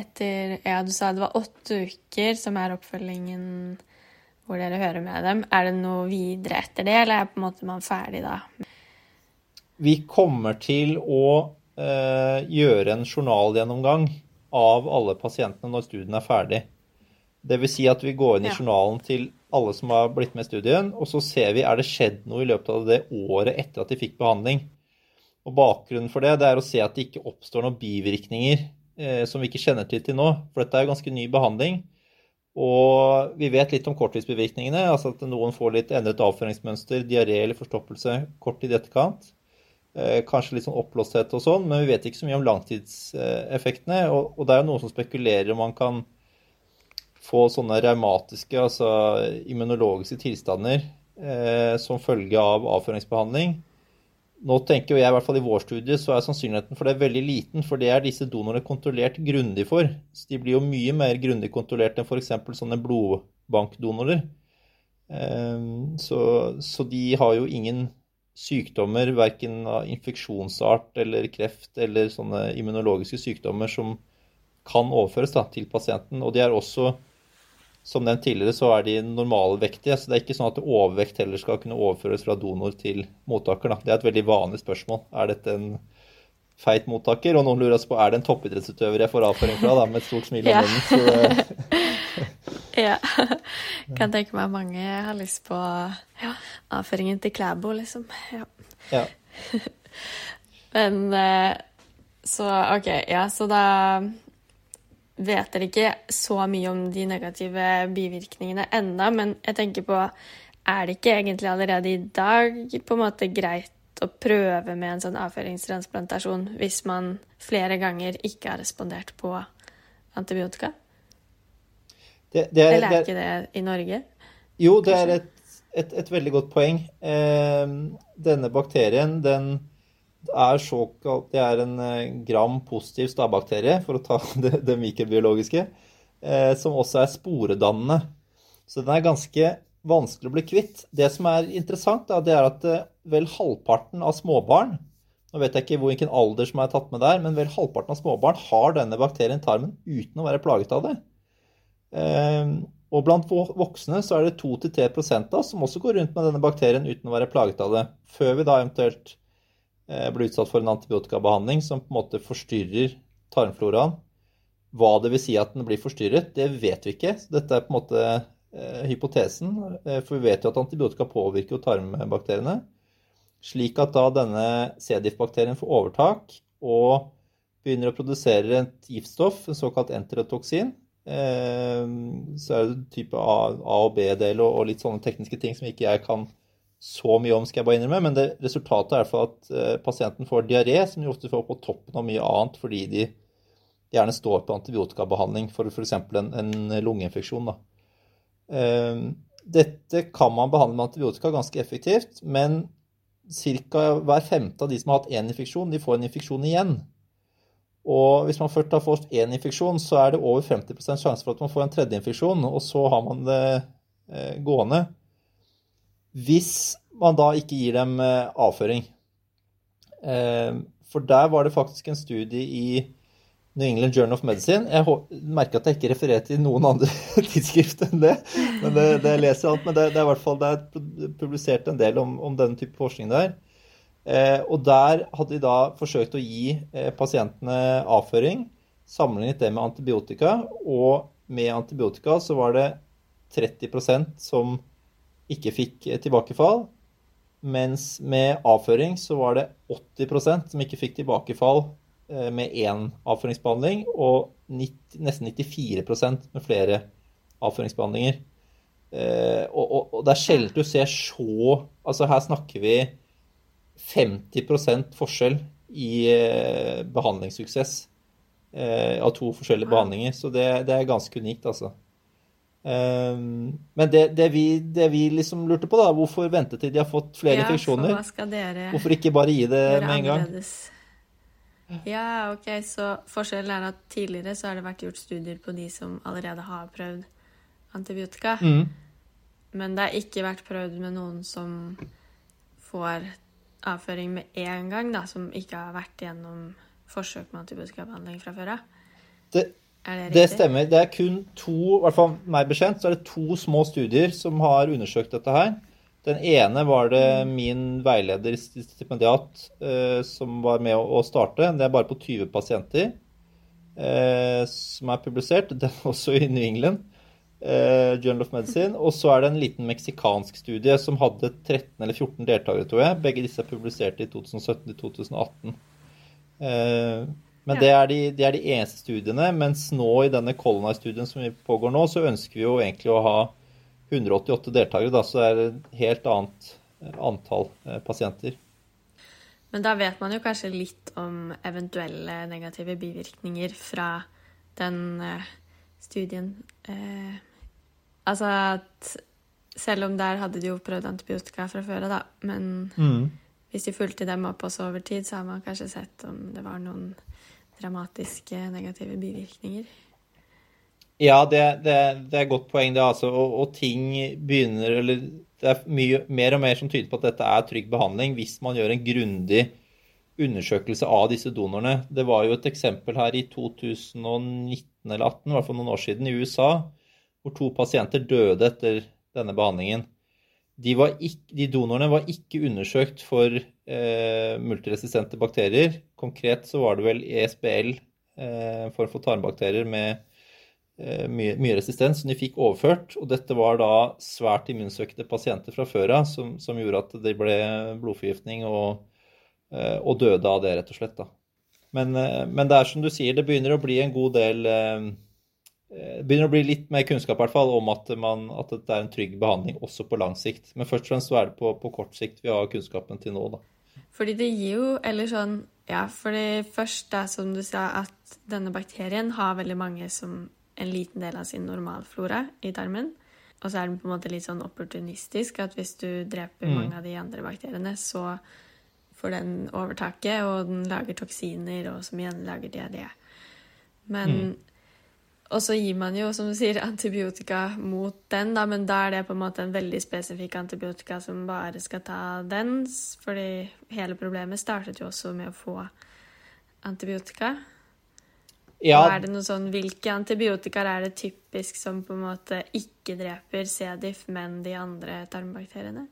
Etter Ja, du sa det var åtte uker som er oppfølgingen hvor dere hører med dem. Er det noe videre etter det, eller er på en måte man ferdig da? Vi kommer til å eh, gjøre en journalgjennomgang av alle pasientene når studien er ferdig. Dvs. Si at vi går inn i journalen til alle som har blitt med i studien, og så ser vi er det skjedd noe i løpet av det året etter at de fikk behandling. Og Bakgrunnen for det, det er å se at det ikke oppstår noen bivirkninger eh, som vi ikke kjenner til til nå. For dette er jo ganske ny behandling. Og vi vet litt om korttidsbivirkningene. altså At noen får litt endret avføringsmønster, diaré eller forstoppelse kort tid etterkant. Eh, kanskje litt sånn oppblåsthet og sånn, men vi vet ikke så mye om langtidseffektene. Og, og det er jo noen som spekulerer om man kan få sånne reumatiske, altså immunologiske tilstander eh, som følge av avføringsbehandling. Nå tenker jeg, i hvert fall i vår studie, så er sannsynligheten for det veldig liten. For det er disse donorene kontrollert grundig for. Så de blir jo mye mer grundig kontrollert enn f.eks. sånne blodbankdonorer. Eh, så, så de har jo ingen sykdommer, verken av infeksjonsart eller kreft eller sånne immunologiske sykdommer som kan overføres da, til pasienten. Og de er også, som nevnt tidligere, så er de normalvektige. Så det er ikke sånn at overvekt heller skal kunne overføres fra donor til mottaker. Da. Det er et veldig vanlig spørsmål. Er dette en feit mottaker? Og noen lurer på er det en toppidrettsutøver jeg får avføring fra, da, med et stort smil om munnen. Så (laughs) ja. Kan tenke meg mange har lyst på ja, avføringen til Klæbo, liksom. Ja. ja. (laughs) Men eh, så OK, ja, så da vet dere ikke så mye om de negative bivirkningene enda, men jeg tenker på Er det ikke egentlig allerede i dag på en måte greit å prøve med en sånn avføringstransplantasjon hvis man flere ganger ikke har respondert på antibiotika? Det, det er, Eller er ikke det i Norge? Jo, det er et, et, et veldig godt poeng. Eh, denne bakterien, den er såkalt Det er en eh, gram-positiv stabakterie, for å ta (laughs) det, det mikrobiologiske, eh, som også er sporedannende. Så den er ganske vanskelig å bli kvitt. Det som er interessant, da, det er at eh, vel halvparten av småbarn nå vet jeg ikke hvilken alder som er tatt med der, men vel halvparten av småbarn har denne bakterien i tarmen uten å være plaget av det. Eh, og blant voksne så er det 2-3 da som også går rundt med denne bakterien uten å være plaget av det. Før vi da eventuelt blir utsatt for en antibiotikabehandling som på en måte forstyrrer tarmfloraen. Hva det vil si at den blir forstyrret, det vet vi ikke. Dette er på en måte eh, hypotesen. Eh, for vi vet jo at antibiotika påvirker tarmbakteriene. Slik at da denne C. diff-bakterien får overtak og begynner å produsere et giftstoff, en såkalt enterotoksin, så er det type A, og B-del og, litt sånne tekniske ting som ikke jeg kan så mye om, skal jeg bare innrømme. Men det, resultatet er for at uh, pasienten får diaré, som de ofte får på toppen av mye annet fordi de gjerne står på antibiotikabehandling for f.eks. En, en lungeinfeksjon. Uh, dette kan man behandle med antibiotika ganske effektivt, men ca. hver femte av de som har hatt én infeksjon, de får en infeksjon igjen. Og hvis man først har fått én infeksjon, så er det over 50% sjanse for at man får en tredje infeksjon, og så har man det eh, gående. Hvis man da ikke gir dem eh, avføring. Eh, for der var det faktisk en studie i New England Journal of Medicine. Jeg merker at jeg ikke refererer til noen andre (laughs) tidsskrift enn det. Men det, det jeg leser alt, men det, det, er i hvert fall det er publisert en del om, om denne type forskning der. Eh, og der hadde de da forsøkt å gi pasientene avføring, sammenlignet det med antibiotika. Og med antibiotika så var det 30% som ikke fikk eh, tilbakefall. Mens med avføring så var det 80% som ikke fikk tilbakefall med én avføringsbehandling, og 90, nesten 94% med flere avføringsbehandlinger. Og, og, og, det er sjelden du ser så Altså her snakker vi 50% forskjell i eh, behandlingssuksess eh, av to forskjellige behandlinger. Så det, det er ganske unikt, altså. Um, men det, det, vi, det, vi, liksom lurte på, da, hvorfor vente til de har fått flere ja, infeksjoner? Hvorfor ikke bare gi det med en gang? Ja, ok, så forskjellen er at tidligere så har det vært gjort studier på de som allerede har prøvd antibiotika. Mm. Men det har ikke vært prøvd med noen som får avføring med en gang, da, som ikke har vært gjennom forsøk med antibiotikabehandling fra før av. Det, det, det, stemmer. Det er kun to, i hvert fall meg bekjent, så er det to små studier som har undersøkt dette her. Den ene var det min veileder, stipendiat, eh, som var med å starte. Det er bare på 20 pasienter eh, som er publisert. (laughs) Den er også i New England. Eh, Journal of Medicine. Og så er det en liten meksikansk studie som hadde 13 eller 14 deltakere, tror jeg. Begge disse er publisert i 2017-2018. Eh, men ja. det, er de, det, er de, eneste studiene. Mens nå i denne Colony-studien som vi pågår nå, så ønsker vi jo egentlig å ha 188 deltakere. Da, så det er et helt annet eh, antall pasienter. Men da vet man jo kanskje litt om eventuelle negative bivirkninger fra den studien. Eh, Altså at selv om der hadde de jo prøvd antibiotika fra før av, da. Men mm. hvis de fulgte dem opp også over tid, så har man kanskje sett om det var noen dramatiske negative bivirkninger. Ja, det, det, det er et godt poeng, det. altså. Og, og, ting begynner Eller det er mye, mer og mer som tyder på at dette er trygg behandling hvis man gjør en grundig undersøkelse av disse donorene. Det var jo et eksempel her i 2019 eller 2018, i hvert fall noen år siden, i USA hvor to pasienter døde etter denne behandlingen. De, ikke, de donorene var ikke undersøkt for eh, multiresistente bakterier. Konkret så var det vel ESBL, for form for tarmbakterier med eh, mye, mye, resistens, som de fikk overført. Og dette var da svært immunsøkte pasienter fra før av som, som, gjorde at det ble blodforgiftning og, eh, og, døde av det, rett og slett. da. Men, eh, men, det er som du sier, det begynner å bli en god del eh, eh, begynner å bli litt mer kunnskap i hvert fall, om at, man, at det er en trygg behandling også på lang sikt. Men først og fremst så er det på, på kort sikt vi har kunnskapen til nå. da. Fordi det gir jo Eller sånn Ja, fordi først da, som du sa, at denne bakterien har veldig mange som en liten del av sin normalflora i tarmen. Og så er den på en måte litt sånn opportunistisk at hvis du dreper mm. mange av de andre bakteriene, så får den overtaket, og den lager toksiner, og som igjen lager diaré. Men mm. Og så gir man jo, som du sier, antibiotika mot den, da, men da er det på en måte en veldig spesifikk antibiotika som bare skal ta den. Fordi hele problemet startet jo også med å få antibiotika. Ja. Og er det noe sånn, Hvilke antibiotika er det typisk som på en måte ikke dreper C. diff, men de andre tarmbakteriene?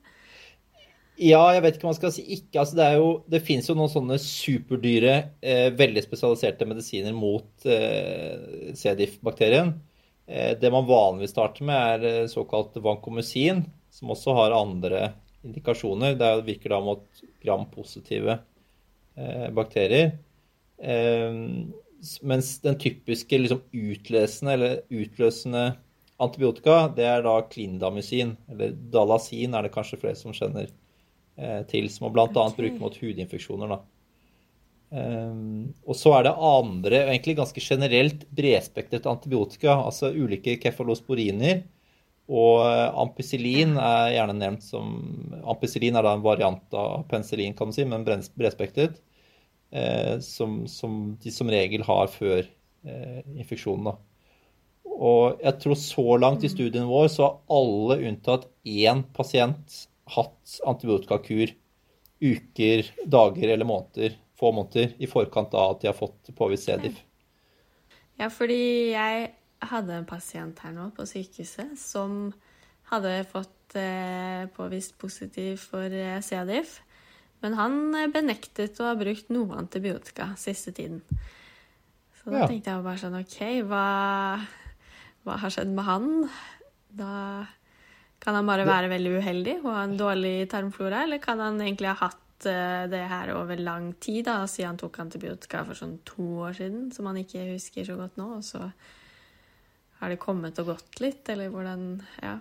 Ja, jeg vet ikke hva man skal si ikke. Altså, det, det finnes jo noen sånne superdyre, eh, veldig spesialiserte medisiner mot eh, C. diff-bakterien. Eh, det man vanligvis starter med, er eh, såkalt vankomusin, som også har andre indikasjoner. Det virker da mot gram-positive eh, bakterier. Eh, mens den typiske liksom, utløsende eller utløsende antibiotika, det er da klindamycin, eller dalasin er det kanskje flere som kjenner til, som man bl.a. Bruker mot hudinfeksjoner. Da. Um, og så er det andre, egentlig ganske generelt bredspektret antibiotika, altså ulike kefalosporiner. Og eh, ampicillin er gjerne nevnt som Ampicillin er da en variant av penicillin, kan man si, men bredspektret. Eh, som, som, de som regel har før eh, infeksjonen. da. Og jeg tror så langt i mm. studien vår så har alle unntatt én pasient hatt antibiotikakur uker, dager eller måneder, få måneder i forkant av at de har fått påvist C-diff. Ja, fordi jeg hadde en pasient her nå på sykehuset som hadde fått eh, påvist positiv for eh, C-diff. Men han eh, benektet å ha brukt noe antibiotika siste tiden. Så da ja. tenkte jeg bare sånn OK, hva, hva har skjedd med han? Da kan han bare være veldig uheldig og ha en dårlig tarmflora, eller kan han egentlig ha hatt eh, det her over lang tid, da, siden han tok antibiotika for sånn to år siden, som han ikke husker så godt nå, og så har det kommet og gått litt, eller hvordan Ja.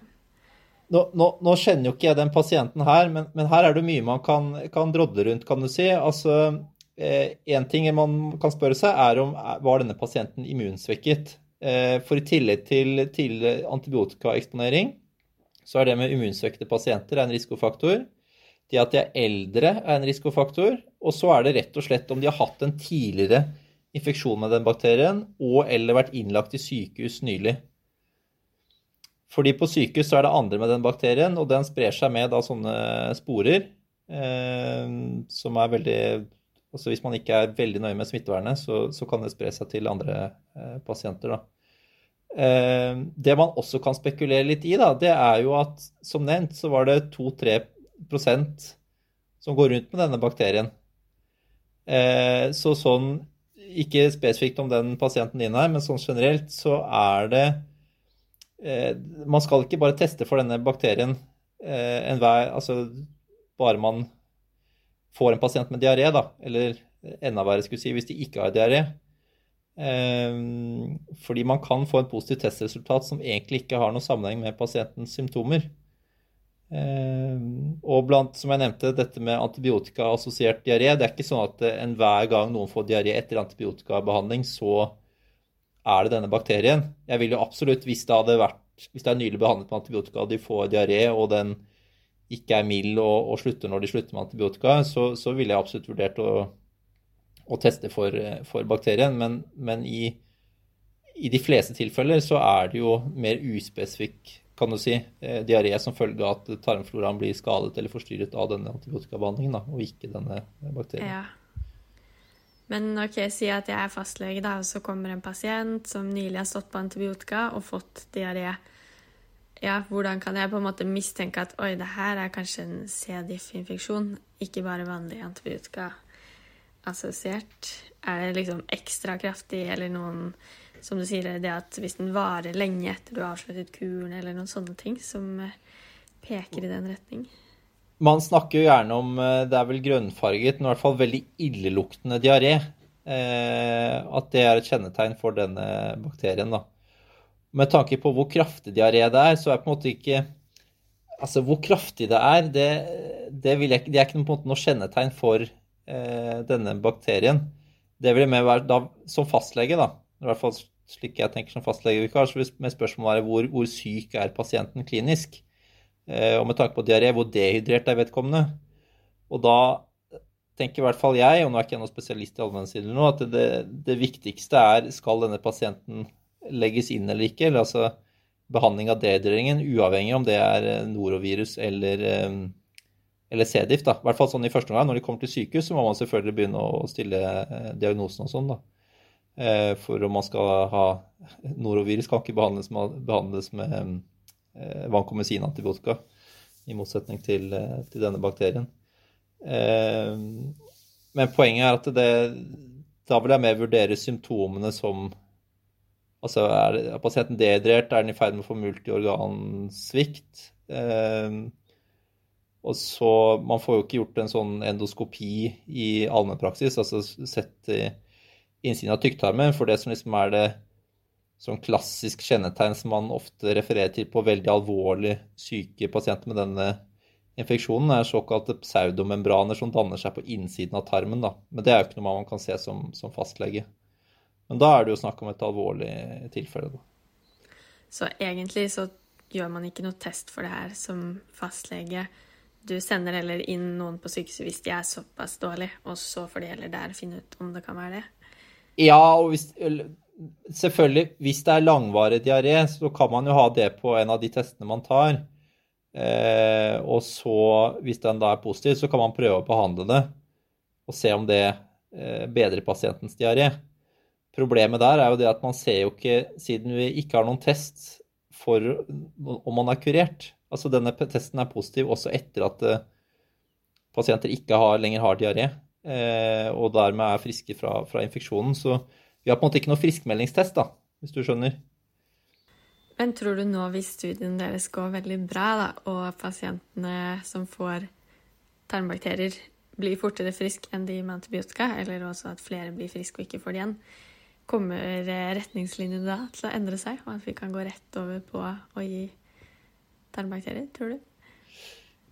nå, nå, nå, kjenner jo ikke jeg den pasienten her, men, men her er det mye man kan, kan drodle rundt, kan du si. Altså, Én eh, ting man kan spørre seg, er om var denne pasienten immunsvekket. Eh, for i tillegg til, til antibiotikaeksponering, så er det med immunsvekte pasienter en risikofaktor. Det at de er eldre er en risikofaktor. Og så er det rett og slett om de har hatt en tidligere infeksjon med den bakterien og eller vært innlagt i sykehus nylig. Fordi på sykehus så er det andre med den bakterien, og den sprer seg med da sånne sporer eh, som er veldig Altså hvis man ikke er veldig nøye med smittevernet, så, så kan det spre seg til andre eh, pasienter, da. Eh, det man også kan spekulere litt i, da, det er jo at som nevnt så var det 2-3% som går rundt med denne bakterien. Eh, så sånn, ikke spesifikt om den pasienten din her, men sånn generelt så er det Eh, man skal ikke bare teste for denne bakterien enhver Altså bare man får en pasient med diaré, da. Eller enda verre, skulle si, hvis de ikke har diaré. Eh, fordi man kan få en positiv testresultat som egentlig ikke har noen sammenheng med pasientens symptomer. Og blant, som jeg nevnte, dette med antibiotikaassosiert diaré. Det er ikke sånn at enhver gang noen får diaré etter antibiotikabehandling, så er det denne bakterien? Jeg vil jo absolutt, hvis det hadde vært hvis det er nylig behandlet med antibiotika og de får diaré, og den ikke er mild og, og slutter når de slutter med antibiotika, så, så ville jeg absolutt vurdert å, å teste for, for, bakterien. Men, men i, i, de fleste tilfeller så er det jo mer uspesifikk kan du si, eh, diaré som følge av at tarmfloraen blir skadet eller forstyrret av denne antibiotikabehandlingen, da, og ikke denne bakterien. Ja. Men ok, si at jeg er fastlege, da, og så kommer en pasient som nylig har stått på antibiotika og fått diaré. Ja, hvordan kan jeg på en måte mistenke at oi, det her er kanskje en C. diff-infeksjon, ikke bare vanlig antibiotika-assosiert? Er det liksom ekstra kraftig, eller noen Som du sier, det at hvis den varer lenge etter du har avsluttet kuren, eller noen sånne ting som eh, peker i den retning? Man snakker jo gjerne om eh, det er vel grønnfarget, men i hvert fall veldig illeluktende diaré. Eh, at det er et kjennetegn for denne bakterien. da. Med tanke på hvor kraftig diaré det er, så er på en måte ikke Altså, hvor kraftig det er, det, det, jeg, det er ikke noe, noe kjennetegn for denne bakterien. Det vil mer være da, som fastlege, da, i hvert fall slik jeg tenker som fastlege, så vil spørsmålet være hvor, hvor syk er pasienten klinisk. Eh, og med tanke på diaré, hvor dehydrert er vedkommende. Og da tenker i hvert fall jeg, og nå er ikke jeg noen spesialist i allmennsiden nå, at det, det, viktigste er skal denne pasienten legges inn eller ikke. eller altså behandling av dehydreringen, uavhengig om det er eh, norovirus eller, eh, eller C-diff. I hvert fall sånn i første omgang. Når de kommer til sykehus, så må man selvfølgelig begynne å stille diagnosen og sånn. da. For om man skal ha norovirus, kan ikke behandles med, behandles med Eh, vankomesin-antibiotika, i motsetning til, eh, til, denne bakterien. Eh, men poenget er at det, da vil jeg mer vurdere symptomene som Altså, er, pasienten dehydrert? Er den i ferd med å få multiorgansvikt? Og så Man får jo ikke gjort en sånn endoskopi i allmennpraksis, altså sett i innsiden av tykktarmen, for det som liksom er det sånn klassisk kjennetegn som man ofte refererer til på veldig alvorlig syke pasienter med denne infeksjonen, er såkalte pseudomembraner som danner seg på innsiden av tarmen. Da. Men det er jo ikke noe man kan se som, som fastlege. Men da er det jo snakk om et alvorlig tilfelle. Da. Så egentlig så gjør man ikke noe test for det her som fastlege. Du sender heller inn noen på sykehuset hvis de er såpass dårlige, og så får de heller der finne ut om det kan være det? Ja, og hvis selvfølgelig, hvis det er langvarig diaré, så kan man jo ha det på en av de testene man tar. Eh, og så, hvis den da er positiv, så kan man prøve å behandle det og se om det eh, bedrer pasientens diaré. Problemet der er jo det at man ser jo ikke, siden vi ikke har noen test for om man er kurert Altså denne testen er positiv også etter at eh, pasienter ikke har, lenger har diaré, eh, og dermed er friske fra, fra infeksjonen. Så vi har på en måte ikke noe friskmeldingstest, da, hvis du skjønner. Men tror du nå, hvis studien deres går veldig bra, da, og pasientene som får tarmbakterier, blir fortere friske enn de med antibiotika, eller også at flere blir friske og ikke får det igjen, kommer retningslinjene da til å endre seg, og at vi kan gå rett over på å gi tarmbakterier, tror du?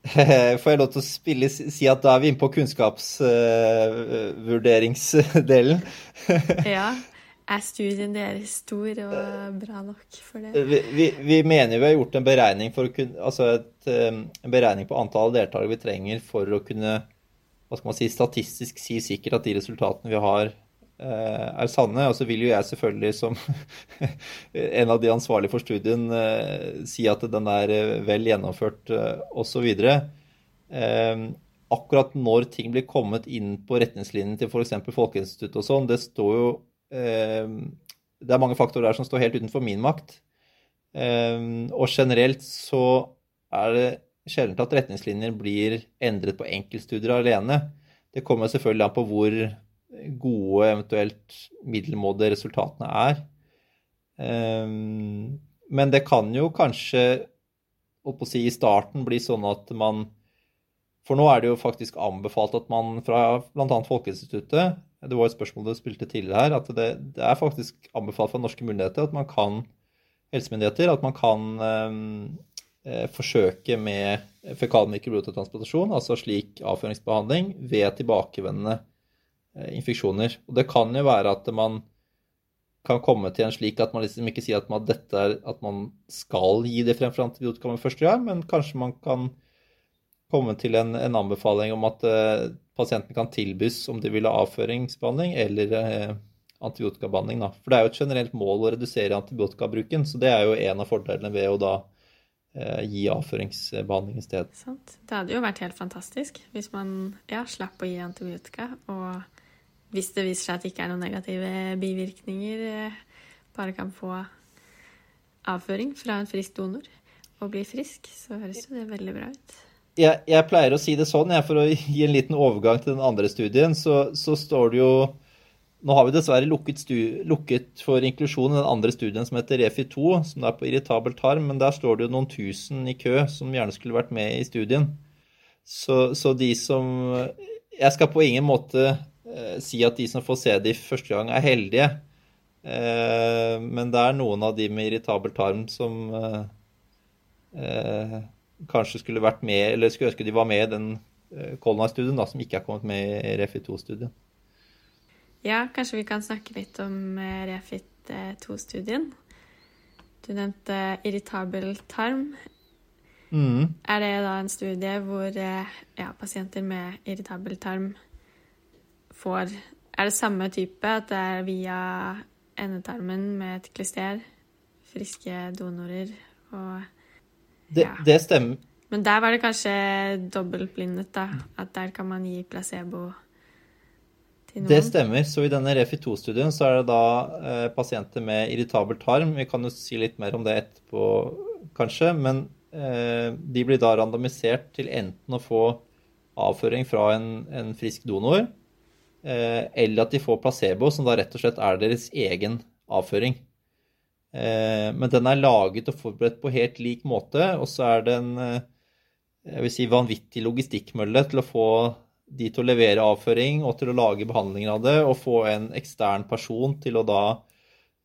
(laughs) Får jeg lov til å spille, si at da er vi inne på kunnskapsvurderingsdelen? (laughs) Ja. Er studien deres stor og bra nok for det? Vi, vi, vi mener vi har gjort en beregning, kunne, altså et, en beregning på antallet deltakere vi trenger for å kunne hva skal man si, statistisk si sikkert at de resultatene vi har, er sanne. Og så vil jo jeg selvfølgelig som (laughs) en av de ansvarlige for studien eh, si at den er eh, vel gjennomført osv. Akkurat når ting blir kommet inn på retningslinjene til f.eks. Folkeinstituttet og sånn, det står jo Det er mange faktorer der som står helt utenfor min makt. Og generelt så er det sjelden at retningslinjer blir endret på enkeltstudier alene. Det kommer selvfølgelig an på hvor gode, eventuelt middelmådige resultatene er. Ehm, men det kan jo kanskje si, i starten bli sånn at man For nå er det jo faktisk anbefalt at man fra bl.a. Folkeinstituttet Det var et spørsmål du spilte tidligere her. At det, det, er faktisk anbefalt fra norske myndigheter at man kan helsemyndigheter at man kan eh, forsøke med fekal mikrobiotratransplantasjon, altså slik avføringsbehandling, ved tilbakevendende infeksjoner. Og det kan jo være at man kan komme til en slik at man liksom ikke sier at man, er, at man skal gi det fremfor antibiotika med første gang, men kanskje man kan komme til en, en anbefaling om at uh, pasienten kan tilbys om de vil ha avføringsbehandling eller uh, antibiotikabehandling. Da. For det er jo et generelt mål å redusere antibiotikabruken, så det er jo en av fordelene ved å da uh, gi avføringsbehandling i stedet. Sant. Det hadde jo vært helt fantastisk hvis man ja, slapp å gi antibiotika og hvis det viser seg at det ikke er noen negative bivirkninger, eh, bare kan få avføring fra en frisk donor og bli frisk, så høres jo det veldig bra ut. Jeg, jeg pleier å si det sånn, jeg, for å gi en liten overgang til den andre studien, så, så står det jo Nå har vi dessverre lukket, lukket for inklusjon i den andre studien som heter REFI2, som er på irritabel tarm, men der står det jo noen tusen i kø som gjerne skulle vært med i studien. Så, så de som Jeg skal på ingen måte si at de som får se det første gang, er heldige. Eh, men det er noen av de med irritabel tarm som eh, eh kanskje skulle vært med, eller skulle ønske de var med i den eh, Colna-studien, som ikke er kommet med i Refit2-studien. Ja, kanskje vi kan snakke litt om eh, Refit 2-studien. Du nevnte irritabel tarm. Mm. Er det da en studie hvor ja, pasienter med irritabel tarm får Er det samme type, at det er via endetarmen med et klister? Friske donorer og det, ja. det stemmer. Men der var det kanskje dobbeltblindet, da. At der kan man gi placebo til noen. Det stemmer. Så i denne REFI2-studien så er det da eh, pasienter med irritabel tarm. Vi kan jo si litt mer om det etterpå, kanskje. Men eh, de blir da randomisert til enten å få avføring fra en, en frisk donor eller at de får placebo, som da rett og slett er deres egen avføring. Eh, men den er laget og forberedt på helt lik måte, og så er det en eh, jeg vil si, vanvittig logistikkmølle til å få de til å levere avføring og til å lage behandlinger av det, og få en ekstern person til å da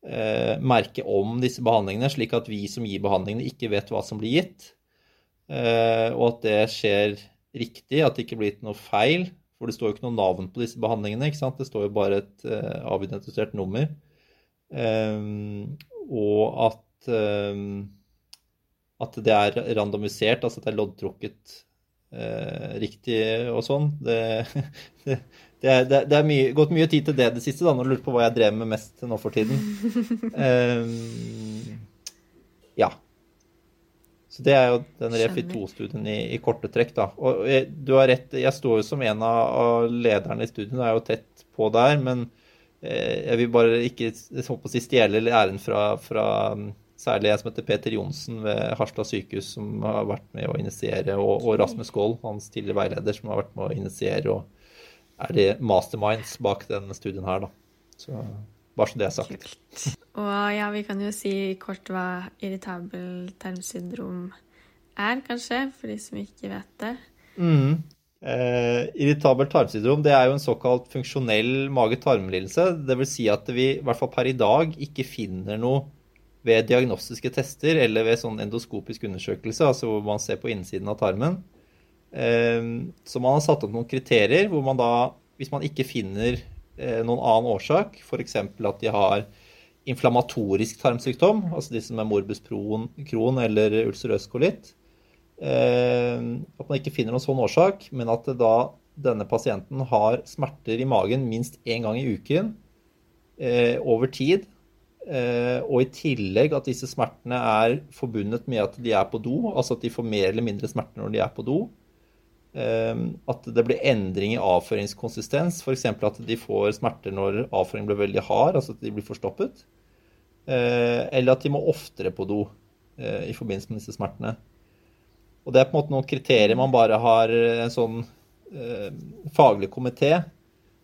eh, merke om disse behandlingene, slik at vi som gir behandlingene, ikke vet hva som blir gitt. Eh, og at det skjer riktig, at det ikke blir noe feil. For det står jo ikke noe navn på disse behandlingene. ikke sant? Det står jo bare et uh, avidentifisert nummer. Um, og at, um, at det er randomisert, altså at det er loddtrukket uh, riktig og sånn. Det, (laughs) det, det, er, det er mye, gått mye tid til det det siste, da, når du lurer på hva jeg drev med mest nå for tiden. Um, (laughs) ja. Så det er jo den Refi 2-studien i, i, korte trekk, da. Og jeg, du har rett, jeg står jo som en av, av lederne i studien og er jo tett på der, men eh, jeg vil bare ikke si, stjele æren fra, fra, særlig en som heter Peter Johnsen ved Harstad sykehus, som har vært med å initiere, og, og Rasmus Gold, hans tidligere veileder, som har vært med å initiere og er det masterminds bak denne studien her, da. Så bare så det er sagt. Kult. Og ja, vi kan jo si kort hva irritabel tarmsyndrom er, kanskje, for de som ikke vet det. Mm. Eh, irritabel tarmsyndrom det er jo en såkalt funksjonell mage-tarm-lidelse. Vil si at vi i hvert fall per i dag ikke finner noe ved diagnostiske tester eller ved sånn endoskopisk undersøkelse, altså hvor man ser på innsiden av tarmen. Så man har satt opp noen kriterier hvor man da, hvis man ikke finner noen annen årsak, f.eks. at de har inflammatorisk tarmsykdom, altså de som er morbus Crohn eller ulcerøs kolitt, at man ikke finner noen sånn årsak, men at da denne pasienten har smerter i magen minst én gang i uken over tid, Eh, og i tillegg at disse smertene er forbundet med at de er på do, altså at de får mer eller mindre smerter når de er på do. Eh, at det blir endring i avføringskonsistens, f.eks. at de får smerter når avføringen blir veldig hard, altså at de blir forstoppet. Eh, eller at de må oftere på do i forbindelse med disse smertene. Og det er på en måte noen kriterier man bare har en sånn faglig komité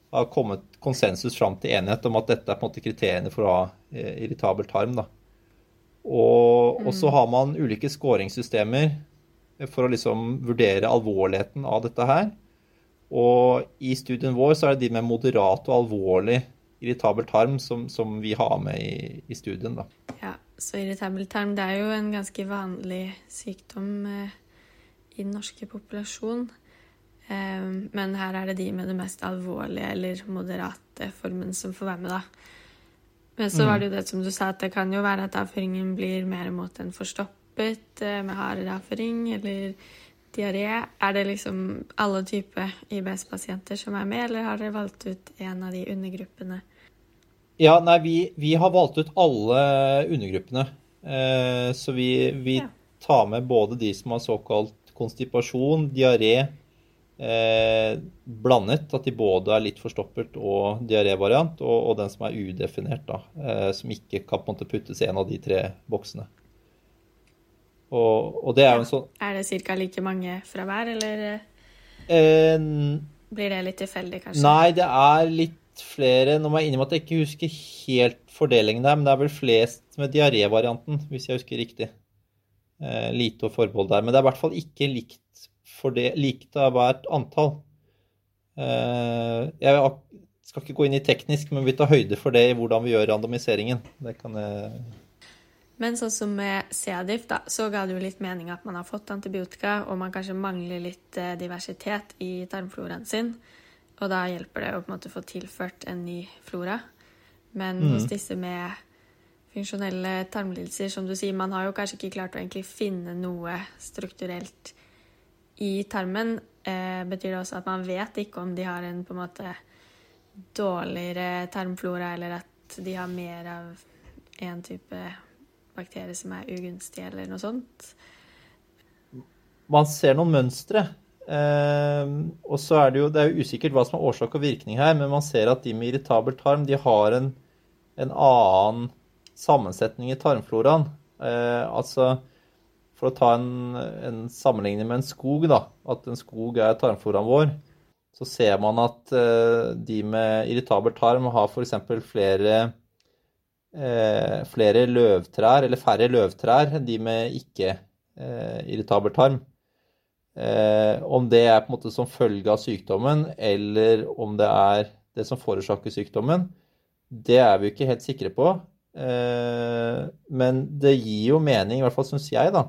har kommet konsensus fram til enighet om at dette er på en måte kriteriene for å ha eh, irritabel tarm. Da. Og, og så mm. har man ulike skåringssystemer for å liksom vurdere alvorligheten av dette her. Og i studien vår så er det de med moderat og alvorlig irritabel tarm som, som vi har med i, i, studien. Da. Ja, så irritabel tarm det er jo en ganske vanlig sykdom eh, i den norske populasjon. Eh, men her er det de med det mest alvorlige eller moderate formen som får være med, da. Men så var det jo det som du sa, at det kan jo være at avføringen blir mer mot en forstoppet eh, med hardere avføring eller diaré. Er det liksom alle typer IBS-pasienter som er med, eller har dere valgt ut en av de undergruppene? Ja, nei, vi, vi har valgt ut alle undergruppene. Eh, så vi, vi ja. tar med både de som har såkalt konstipasjon, diaré, eh, blandet. At de både er litt forstoppet og diarévariant, og, og den som er udefinert, da, eh, som ikke kan måte puttes i en av de tre boksene. Og, og det er jo en sånn Er det ca. like mange fra hver, eller eh, blir det litt tilfeldig, kanskje? Nei, det er litt flere. Nå må jeg innrømme at jeg ikke husker helt fordelingen der, men det er vel flest med diarévarianten, hvis jeg husker riktig. Eh, lite forbehold der. Men det er i hvert fall ikke likt det likt av hvert antall. Eh, jeg skal ikke gå inn i teknisk, men vi tar høyde for det i hvordan vi gjør randomiseringen. Det kan jeg men sånn som med C-diff, da, så ga det jo litt mening at man har fått antibiotika, og man kanskje mangler litt eh, diversitet i tarmfloraen sin. Og da hjelper det å på en måte få tilført en ny flora. Men mm. hos disse med funksjonelle tarmlidelser, som du sier, man har jo kanskje ikke klart å egentlig finne noe strukturelt i tarmen, eh, betyr det også at man vet ikke om de har en på en måte dårligere tarmflora, eller at de har mer av en type bakterie som er ugunstig, eller noe sånt. Man ser noen mønstre. Eh, og så er det jo det er jo usikkert hva som er årsak og virkning her, men man ser at de med irritabel tarm de har en, en annen sammensetning i tarmfloraen. Eh, altså for å ta en, en, sammenligning med en skog, da, at en skog er tarmfloraen vår, så ser man at uh, de med irritabel tarm har f.eks. flere flere løvtrær, eller færre løvtrær enn de med ikke uh, irritabel tarm. om det er på en måte som følge av sykdommen, eller om det er det som forårsaker sykdommen, det er vi ikke helt sikre på. Men det gir jo mening, i hvert fall syns jeg, da,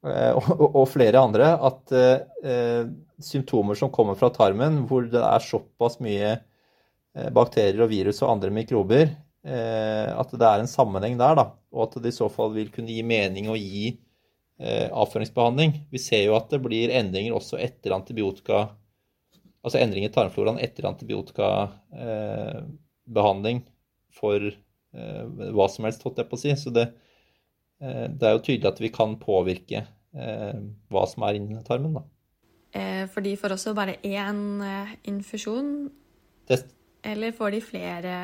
Eh, og, flere andre, at eh, symptomer som kommer fra tarmen, hvor det er såpass mye eh, bakterier og virus og andre mikrober, at det er en sammenheng der, da, og at det i så fall vil kunne gi mening å gi avføringsbehandling. Vi ser jo at det blir endringer også etter antibiotika, altså endringer i tarmfloraen etter antibiotikabehandling for hva som helst, holdt jeg på å si. Så det, Eh, det er jo tydelig at vi kan påvirke eh, hva som er inni tarmen. da. Eh, for de får også bare én infusjon? Det... Eller får de flere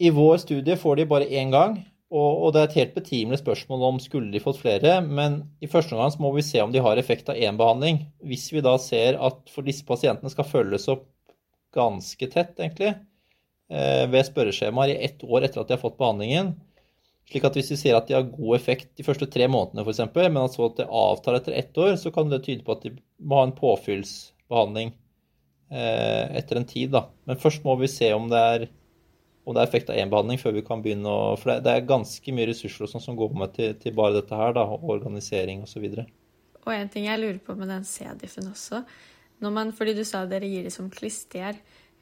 I vår studie får de bare én gang. Og, det er et helt betimelig spørsmål om skulle de fått flere. Men i første omgang må vi se om de har effekt av én behandling. Hvis vi da ser at for disse pasientene skal følges opp ganske tett, egentlig, ved spørreskjemaer i ett år etter at de har fått behandlingen, slik at hvis vi ser at de har god effekt de første tre månedene f.eks., men at så at det avtar etter ett år, så kan det tyde på at de må ha en påfyllsbehandling eh, etter en tid. Da. Men først må vi se om det, er, om det er effekt av én behandling før vi kan begynne å For det, er ganske mye ressurser og sånn som går med til, til, bare dette her, da, organisering osv. Og, så og en ting jeg lurer på med den C-diffen også når man, Fordi du sa dere gir det som klister.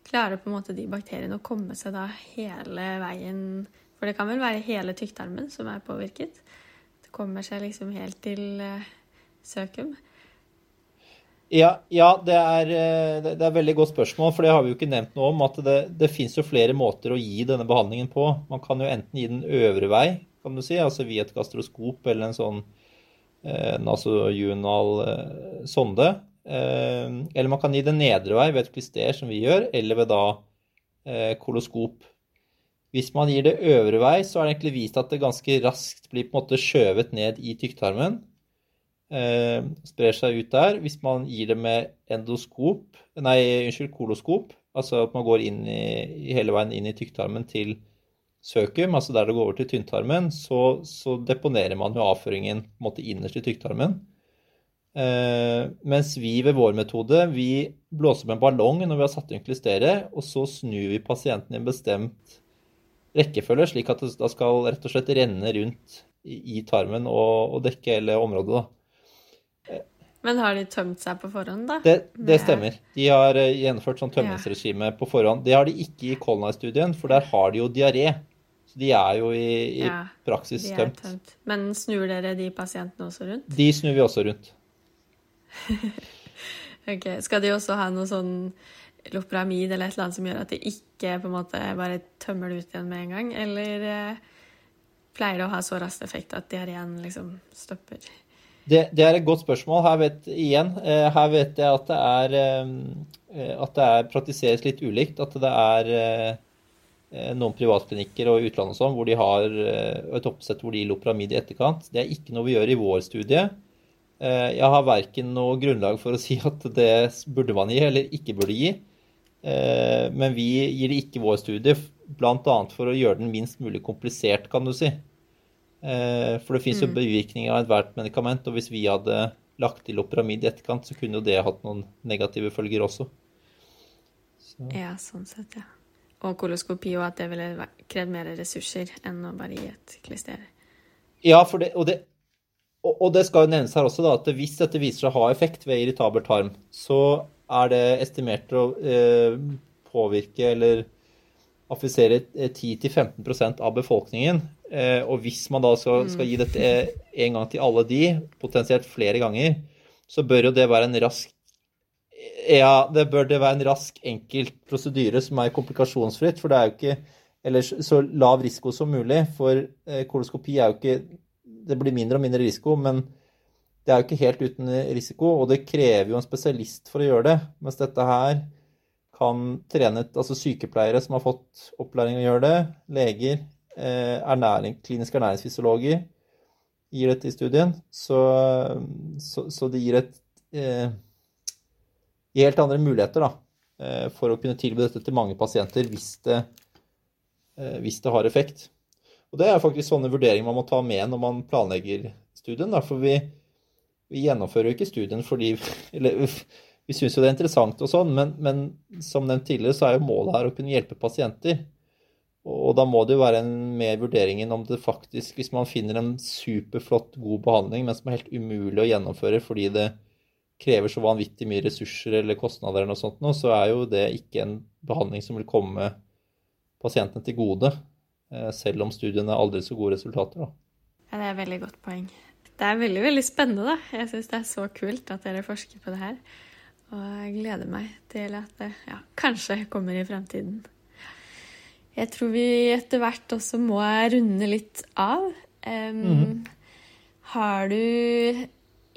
Klarer på en måte de bakteriene å komme seg da hele veien For det kan vel være hele tykktarmen som er påvirket? Det kommer seg liksom helt til uh, søkum? Ja, ja det, er, eh, det, er, et veldig godt spørsmål, for det har vi jo ikke nevnt noe om. At det, det fins jo flere måter å gi denne behandlingen på. Man kan jo enten gi den øvre vei, kan du si, altså via et gastroskop eller en sånn eh, nasojunal eh, sonde. Eh, eller man kan gi den nedre vei ved et klister, som vi gjør, eller ved da eh, koloskop. Hvis man gir det øvre vei, så er det egentlig vist at det ganske raskt blir på en måte skjøvet ned i tykktarmen sprer seg ut der. Hvis man gir det med endoskop, nei, unnskyld, koloskop, altså at man går inn i, hele veien inn i tykktarmen til søkum, altså der det går over til tynntarmen, så, så deponerer man jo avføringen på en måte innerst i tykktarmen. Eh, mens vi ved vår metode vi blåser med en ballong når vi har satt inn klisteret, og så snur vi pasienten i en bestemt rekkefølge, slik at det da skal rett og slett renne rundt i, i tarmen og, og, dekke hele området. da. Men har de tømt seg på forhånd, da? Det, det stemmer. De har uh, gjennomført sånn tømmingsregime ja. på forhånd. Det har de ikke i Colnay-studien, for der har de jo diaré. Så de er jo i, i ja, praksis tømt. tømt. Men snur dere de pasientene også rundt? De snur vi også rundt. (laughs) ok. Skal de også ha noe sånn lopramid eller et eller annet som gjør at de ikke på en måte bare tømmer det ut igjen med en gang? Eller uh, pleier det å ha så rask effekt at diareen liksom stopper? Det, det, er et godt spørsmål. Her vet, igjen, eh, her vet jeg at det er eh, at det er, praktiseres litt ulikt. At det er eh, noen privatklinikker og utlandet sånn, hvor de har et oppsett hvor de gir Lopramid i etterkant. Det er ikke noe vi gjør i vår studie. Jeg har verken noe grunnlag for å (laughs) si at det burde man gi eller ikke burde gi. Men vi gir det ikke i vår studie, bl.a. for å gjøre den minst mulig komplisert, kan du si. Eh, for det fins jo bevirkninger bivirkninger av ethvert medikament, og hvis vi hadde lagt til Operamid i etterkant, så kunne jo det hatt noen negative følger også. Så. Ja, sånn sett, ja. Og koloskopi, og at det ville krevd mer ressurser enn å bare gi et klister. Ja, det, og, det, og, det, skal jo nevnes her også, da, at hvis dette viser seg å ha effekt ved irritabel tarm, så er det estimert å eh, påvirke eller affisere 10-15% av befolkningen. Eh, og hvis man da skal, skal, gi dette en gang til alle de, potensielt flere ganger, så bør jo det være en rask Ja, det bør det være en rask, enkelt prosedyre som er komplikasjonsfritt. For det er jo ikke Eller så lav risiko som mulig. For eh, koloskopi er jo ikke Det blir mindre og mindre risiko, men det er jo ikke helt uten risiko. Og det krever jo en spesialist for å gjøre det. Mens dette her kan trene altså sykepleiere som har fått opplæring å gjøre det, leger, Eh, ernæring, kliniske ernæringsfysiologer gir dette i studien. Så, så, så det gir et eh, helt andre muligheter da, eh, for å kunne tilby dette til mange pasienter hvis det, eh, hvis det har effekt. Og Det er faktisk sånne vurderinger man må ta med når man planlegger studien. Da, for vi, vi gjennomfører jo ikke studien fordi (laughs) eller, Vi syns jo det er interessant, og sånn, men, men som nevnt tidligere så er jo målet her å kunne hjelpe pasienter. Og da må det jo være en mer vurderingen om det faktisk Hvis man finner en superflott, god behandling, men som er helt umulig å gjennomføre fordi det krever så vanvittig mye ressurser eller kostnader, eller noe sånt, så er jo det ikke en behandling som vil komme pasientene til gode. Eh, selv om studiene er aldri så gode resultater. Da. Ja, Det er et veldig godt poeng. Det er veldig veldig spennende. da. Jeg syns det er så kult at dere forsker på det her. Og jeg gleder meg til at det ja, kanskje kommer i fremtiden. Jeg tror vi etter hvert også må runde litt av. Um, mm. Har du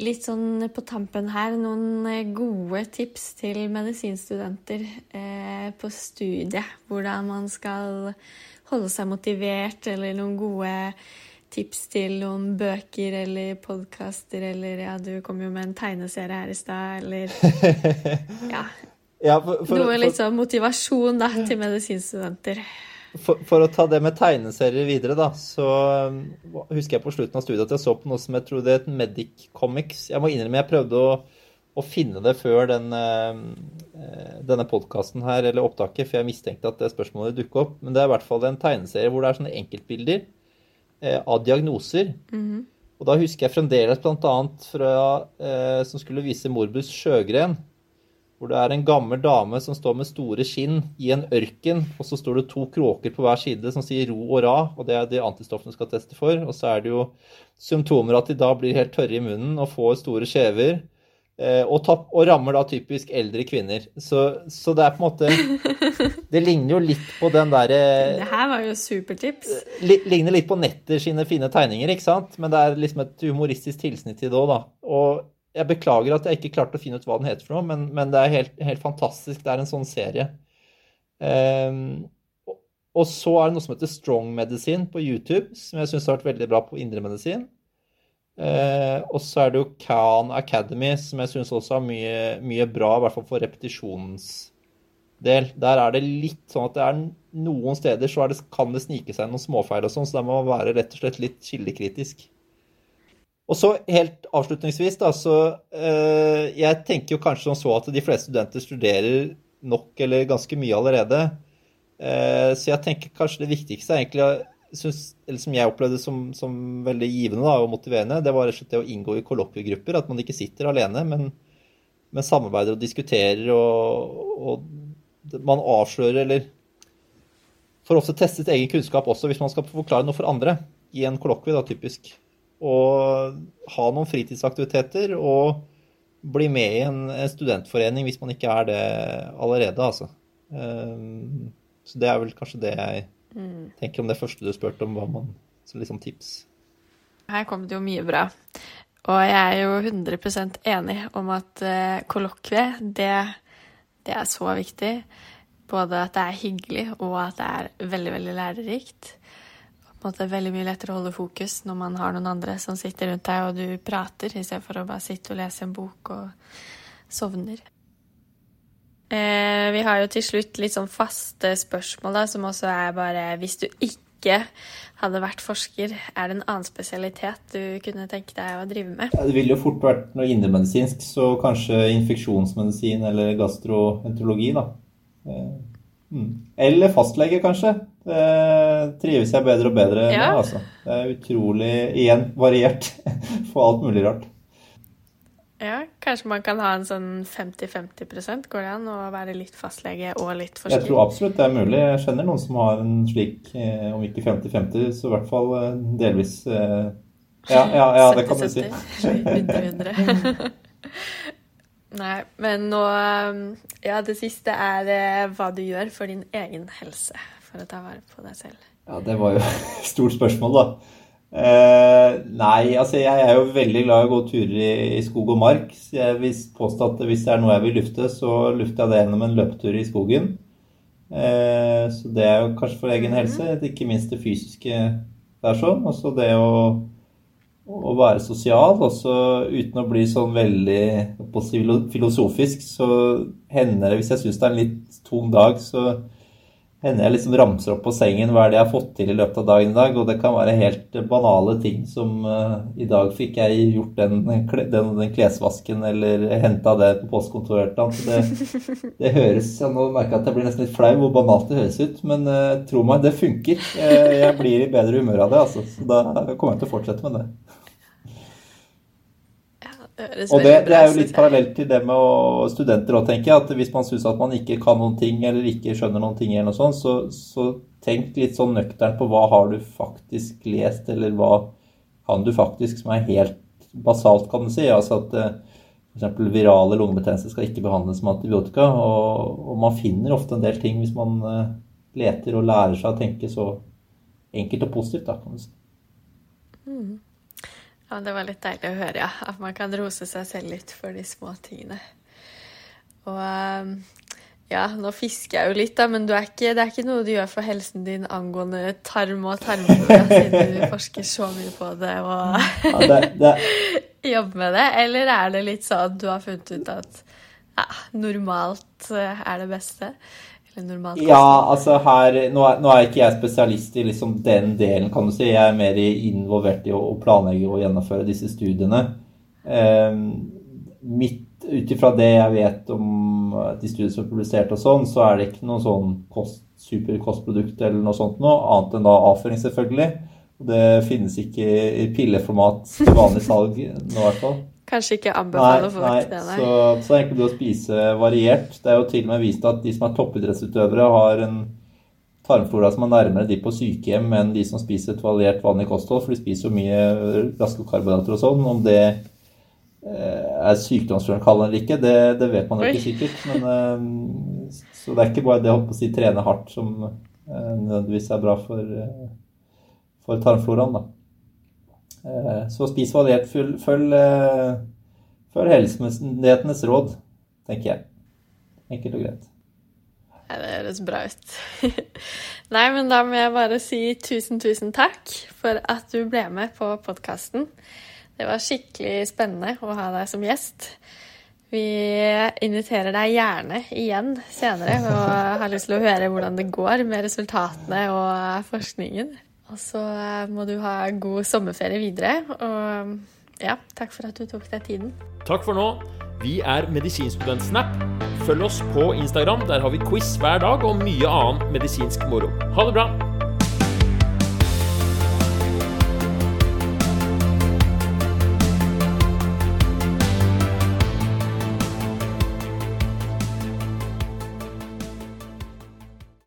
litt sånn på tampen her noen gode tips til medisinstudenter eh, på studiet? Hvordan man skal holde seg motivert, eller noen gode tips til noen bøker eller podkaster, eller ja, du kom jo med en tegneserie her i stad, eller (laughs) Ja. ja for, for, Noe litt sånn motivasjon da, til medisinstudenter. For, for, å ta det med tegneserier videre, da, så um, husker jeg på slutten av studiet at jeg så på noe som jeg trodde het Medic Comics. Jeg må innrømme jeg prøvde å, å finne det før den, denne podkasten her, eller opptaket, for jeg mistenkte at det spørsmålet dukket opp. Men det er i hvert fall en tegneserie hvor det er sånne enkeltbilder av diagnoser. Mm -hmm. Og da husker jeg fremdeles bl.a. fra som skulle vise Morbus Sjøgren hvor det er en gammel dame som står med store skinn i en ørken, og så står det to kråker på hver side som sier ro og ra, og det er det antistoffene skal teste for. Og så er det jo symptomer at de da blir helt tørre i munnen og får store skjever. Eh, og, og rammer da typisk eldre kvinner. Så, så, det er på en måte (laughs) Det ligner jo litt på den derre Det her var jo supertips. Li, ligner litt på Netter sine fine tegninger, ikke sant? Men det er liksom et humoristisk tilsnitt i det òg, da. Og jeg beklager at jeg ikke klarte å finne ut hva den heter for noe, men, men det er helt, helt, fantastisk. Det er en sånn serie. Um, og så er det noe som heter Strong Medicine på YouTube, som jeg syns har vært veldig bra på indremedisin. Uh, og så er det jo Khan Academy, som jeg syns også er mye, mye, bra, i hvert fall for repetisjonsdel. Der er det litt sånn at det er noen steder så det, kan det snike seg noen småfeil og sånn, så der må man være rett og slett litt kildekritisk. Og så helt avslutningsvis, da, så eh, Jeg tenker jo kanskje som så at de fleste studenter studerer nok eller ganske mye allerede. Eh, så jeg tenker kanskje det viktigste egentlig synes, eller som jeg opplevde som, som veldig givende da, og motiverende, det var rett og slett det å inngå i kollokviegrupper. At man ikke sitter alene, men, men samarbeider og diskuterer og, og man avslører eller får ofte testet egen kunnskap også hvis man skal forklare noe for andre i en kollokvie, typisk og ha noen fritidsaktiviteter og bli med i en, studentforening hvis man ikke er det allerede, altså. Ehm, så det er vel kanskje det jeg mm. tenker om det første du spurte om, hva man Så liksom tips. Her kom det jo mye bra. Og jeg er jo 100 enig om at uh, kollokvie, det, det, er så viktig. Både at det er hyggelig, og at det er veldig, veldig lærerikt en måte veldig mye lettere å holde fokus når man har noen andre som sitter rundt deg, og du prater, i stedet for å bare sitte og lese en bok og sovner. Eh, vi har jo til slutt litt sånn faste spørsmål, da, som også er bare Hvis du ikke hadde vært forsker, er det en annen spesialitet du kunne tenke deg å drive med? Ja, det ville jo fort vært noe indremedisinsk, så kanskje infeksjonsmedisin eller gastroenterologi, da. Eh, mm. Eller fastlege, kanskje. Det trives jeg bedre og bedre ja. med. altså. Det er utrolig, igjen, variert (laughs) for alt mulig rart. Ja, kanskje man kan ha en sånn 50-50 Går det an å være litt fastlege og litt forsker? Jeg tror absolutt det er mulig. Jeg kjenner noen som har en slik, eh, om ikke 50-50, så i hvert fall eh, delvis eh, Ja, ja, ja det kan du si. 100-100. (laughs) Nei, men nå Ja, det siste er hva du gjør for din egen helse for å ta vare på deg selv? Ja, det var jo (laughs) et stort spørsmål, da. Eh, nei, altså jeg er jo veldig glad i å gå turer i, i skog og mark. Så jeg vil påstå at hvis det er noe jeg vil lufte, så lufter jeg det gjennom en løpetur i skogen. Eh, så det er jo kanskje for egen helse, mhm. ikke minst det fysiske der sånn. Og så det å, å være sosial, også uten å bli sånn veldig filosofisk, så hender det hvis jeg syns det er en litt tung dag, så hender jeg liksom ramser opp på sengen hva er det jeg har fått til i løpet av dagen i dag. Og det kan være helt banale ting som uh, I dag fikk jeg gjort den, den, den klesvasken eller henta det på postkontoret. Det, (laughs) det høres ja, Nå merker jeg at jeg blir nesten litt flau hvor banalt det høres ut, men uh, tro meg, det funker. Jeg, jeg blir i bedre humør av det, altså. Så da kommer jeg til å fortsette med det. Og det, det, er jo litt parallelt til det med studenter òg, tenker jeg. At hvis man syns at man ikke kan noen ting eller ikke skjønner noen ting, eller noe sånt, så, så tenk litt sånn nøkternt på hva har du faktisk lest, eller hva kan du faktisk som er helt basalt, kan du si. Altså at eh, f.eks. virale lungebetennelser skal ikke behandles med antibiotika. Og, og, man finner ofte en del ting hvis man eh, leter og lærer seg å tenke så enkelt og positivt, da, kan du si. Mm. Ja, Det var litt deilig å høre, ja. At man kan rose seg selv litt for de små tingene. Og ehm, ja, nå fisker jeg jo litt, da, men er ikke, det er ikke noe du gjør for helsen din angående tarm og tarmflora, siden du forsker så mye på det og ja, det, det. (laughs) jobber med det? Eller er det litt sånn at du har funnet ut at ja, normalt er det beste? Ja, altså her nå er, nå er, ikke jeg spesialist i liksom den delen, kan du si. Jeg er mer involvert i å, planlegge og gjennomføre disse studiene. Eh, mitt ut ifra det jeg vet om de studiene som er publisert og sånn, så er det ikke noe sånn kost, superkostprodukt eller noe sånt noe, annet enn da avføring, selvfølgelig. Det finnes ikke i pilleformat til vanlig salg nå, i hvert fall. Kanskje ikke anbefaler nei, folk nei, det, nei. Så, så er egentlig det å spise variert. Det er jo til og med vist at de som er toppidrettsutøvere, har en tarmflora som er nærmere de på sykehjem enn de som spiser et variert vanlig kosthold, for de spiser jo mye raske karbohydrater og sånn. Om det eh, er sykdomsfremkallende eller ikke, det, det, vet man jo ikke sikkert. Men, eh, så det er ikke bare det å si, trene hardt som eh, nødvendigvis er bra for, for tarmfloraen. da. Eh, så spis variert. Følg, følg, eh, følg helsemyndighetenes råd, tenker jeg. Enkelt og greit. Det høres bra ut. (laughs) Nei, men da må jeg bare si tusen, tusen takk for at du ble med på podkasten. Det var skikkelig spennende å ha deg som gjest. Vi inviterer deg gjerne igjen senere og har lyst til å høre hvordan det går med resultatene og forskningen. Og så må du ha god sommerferie videre. Og ja, takk for at du tok deg tiden. Takk for nå. Vi er Medisinstudentsnap. Følg oss på Instagram. Der har vi quiz hver dag og mye annen medisinsk moro. Ha det bra!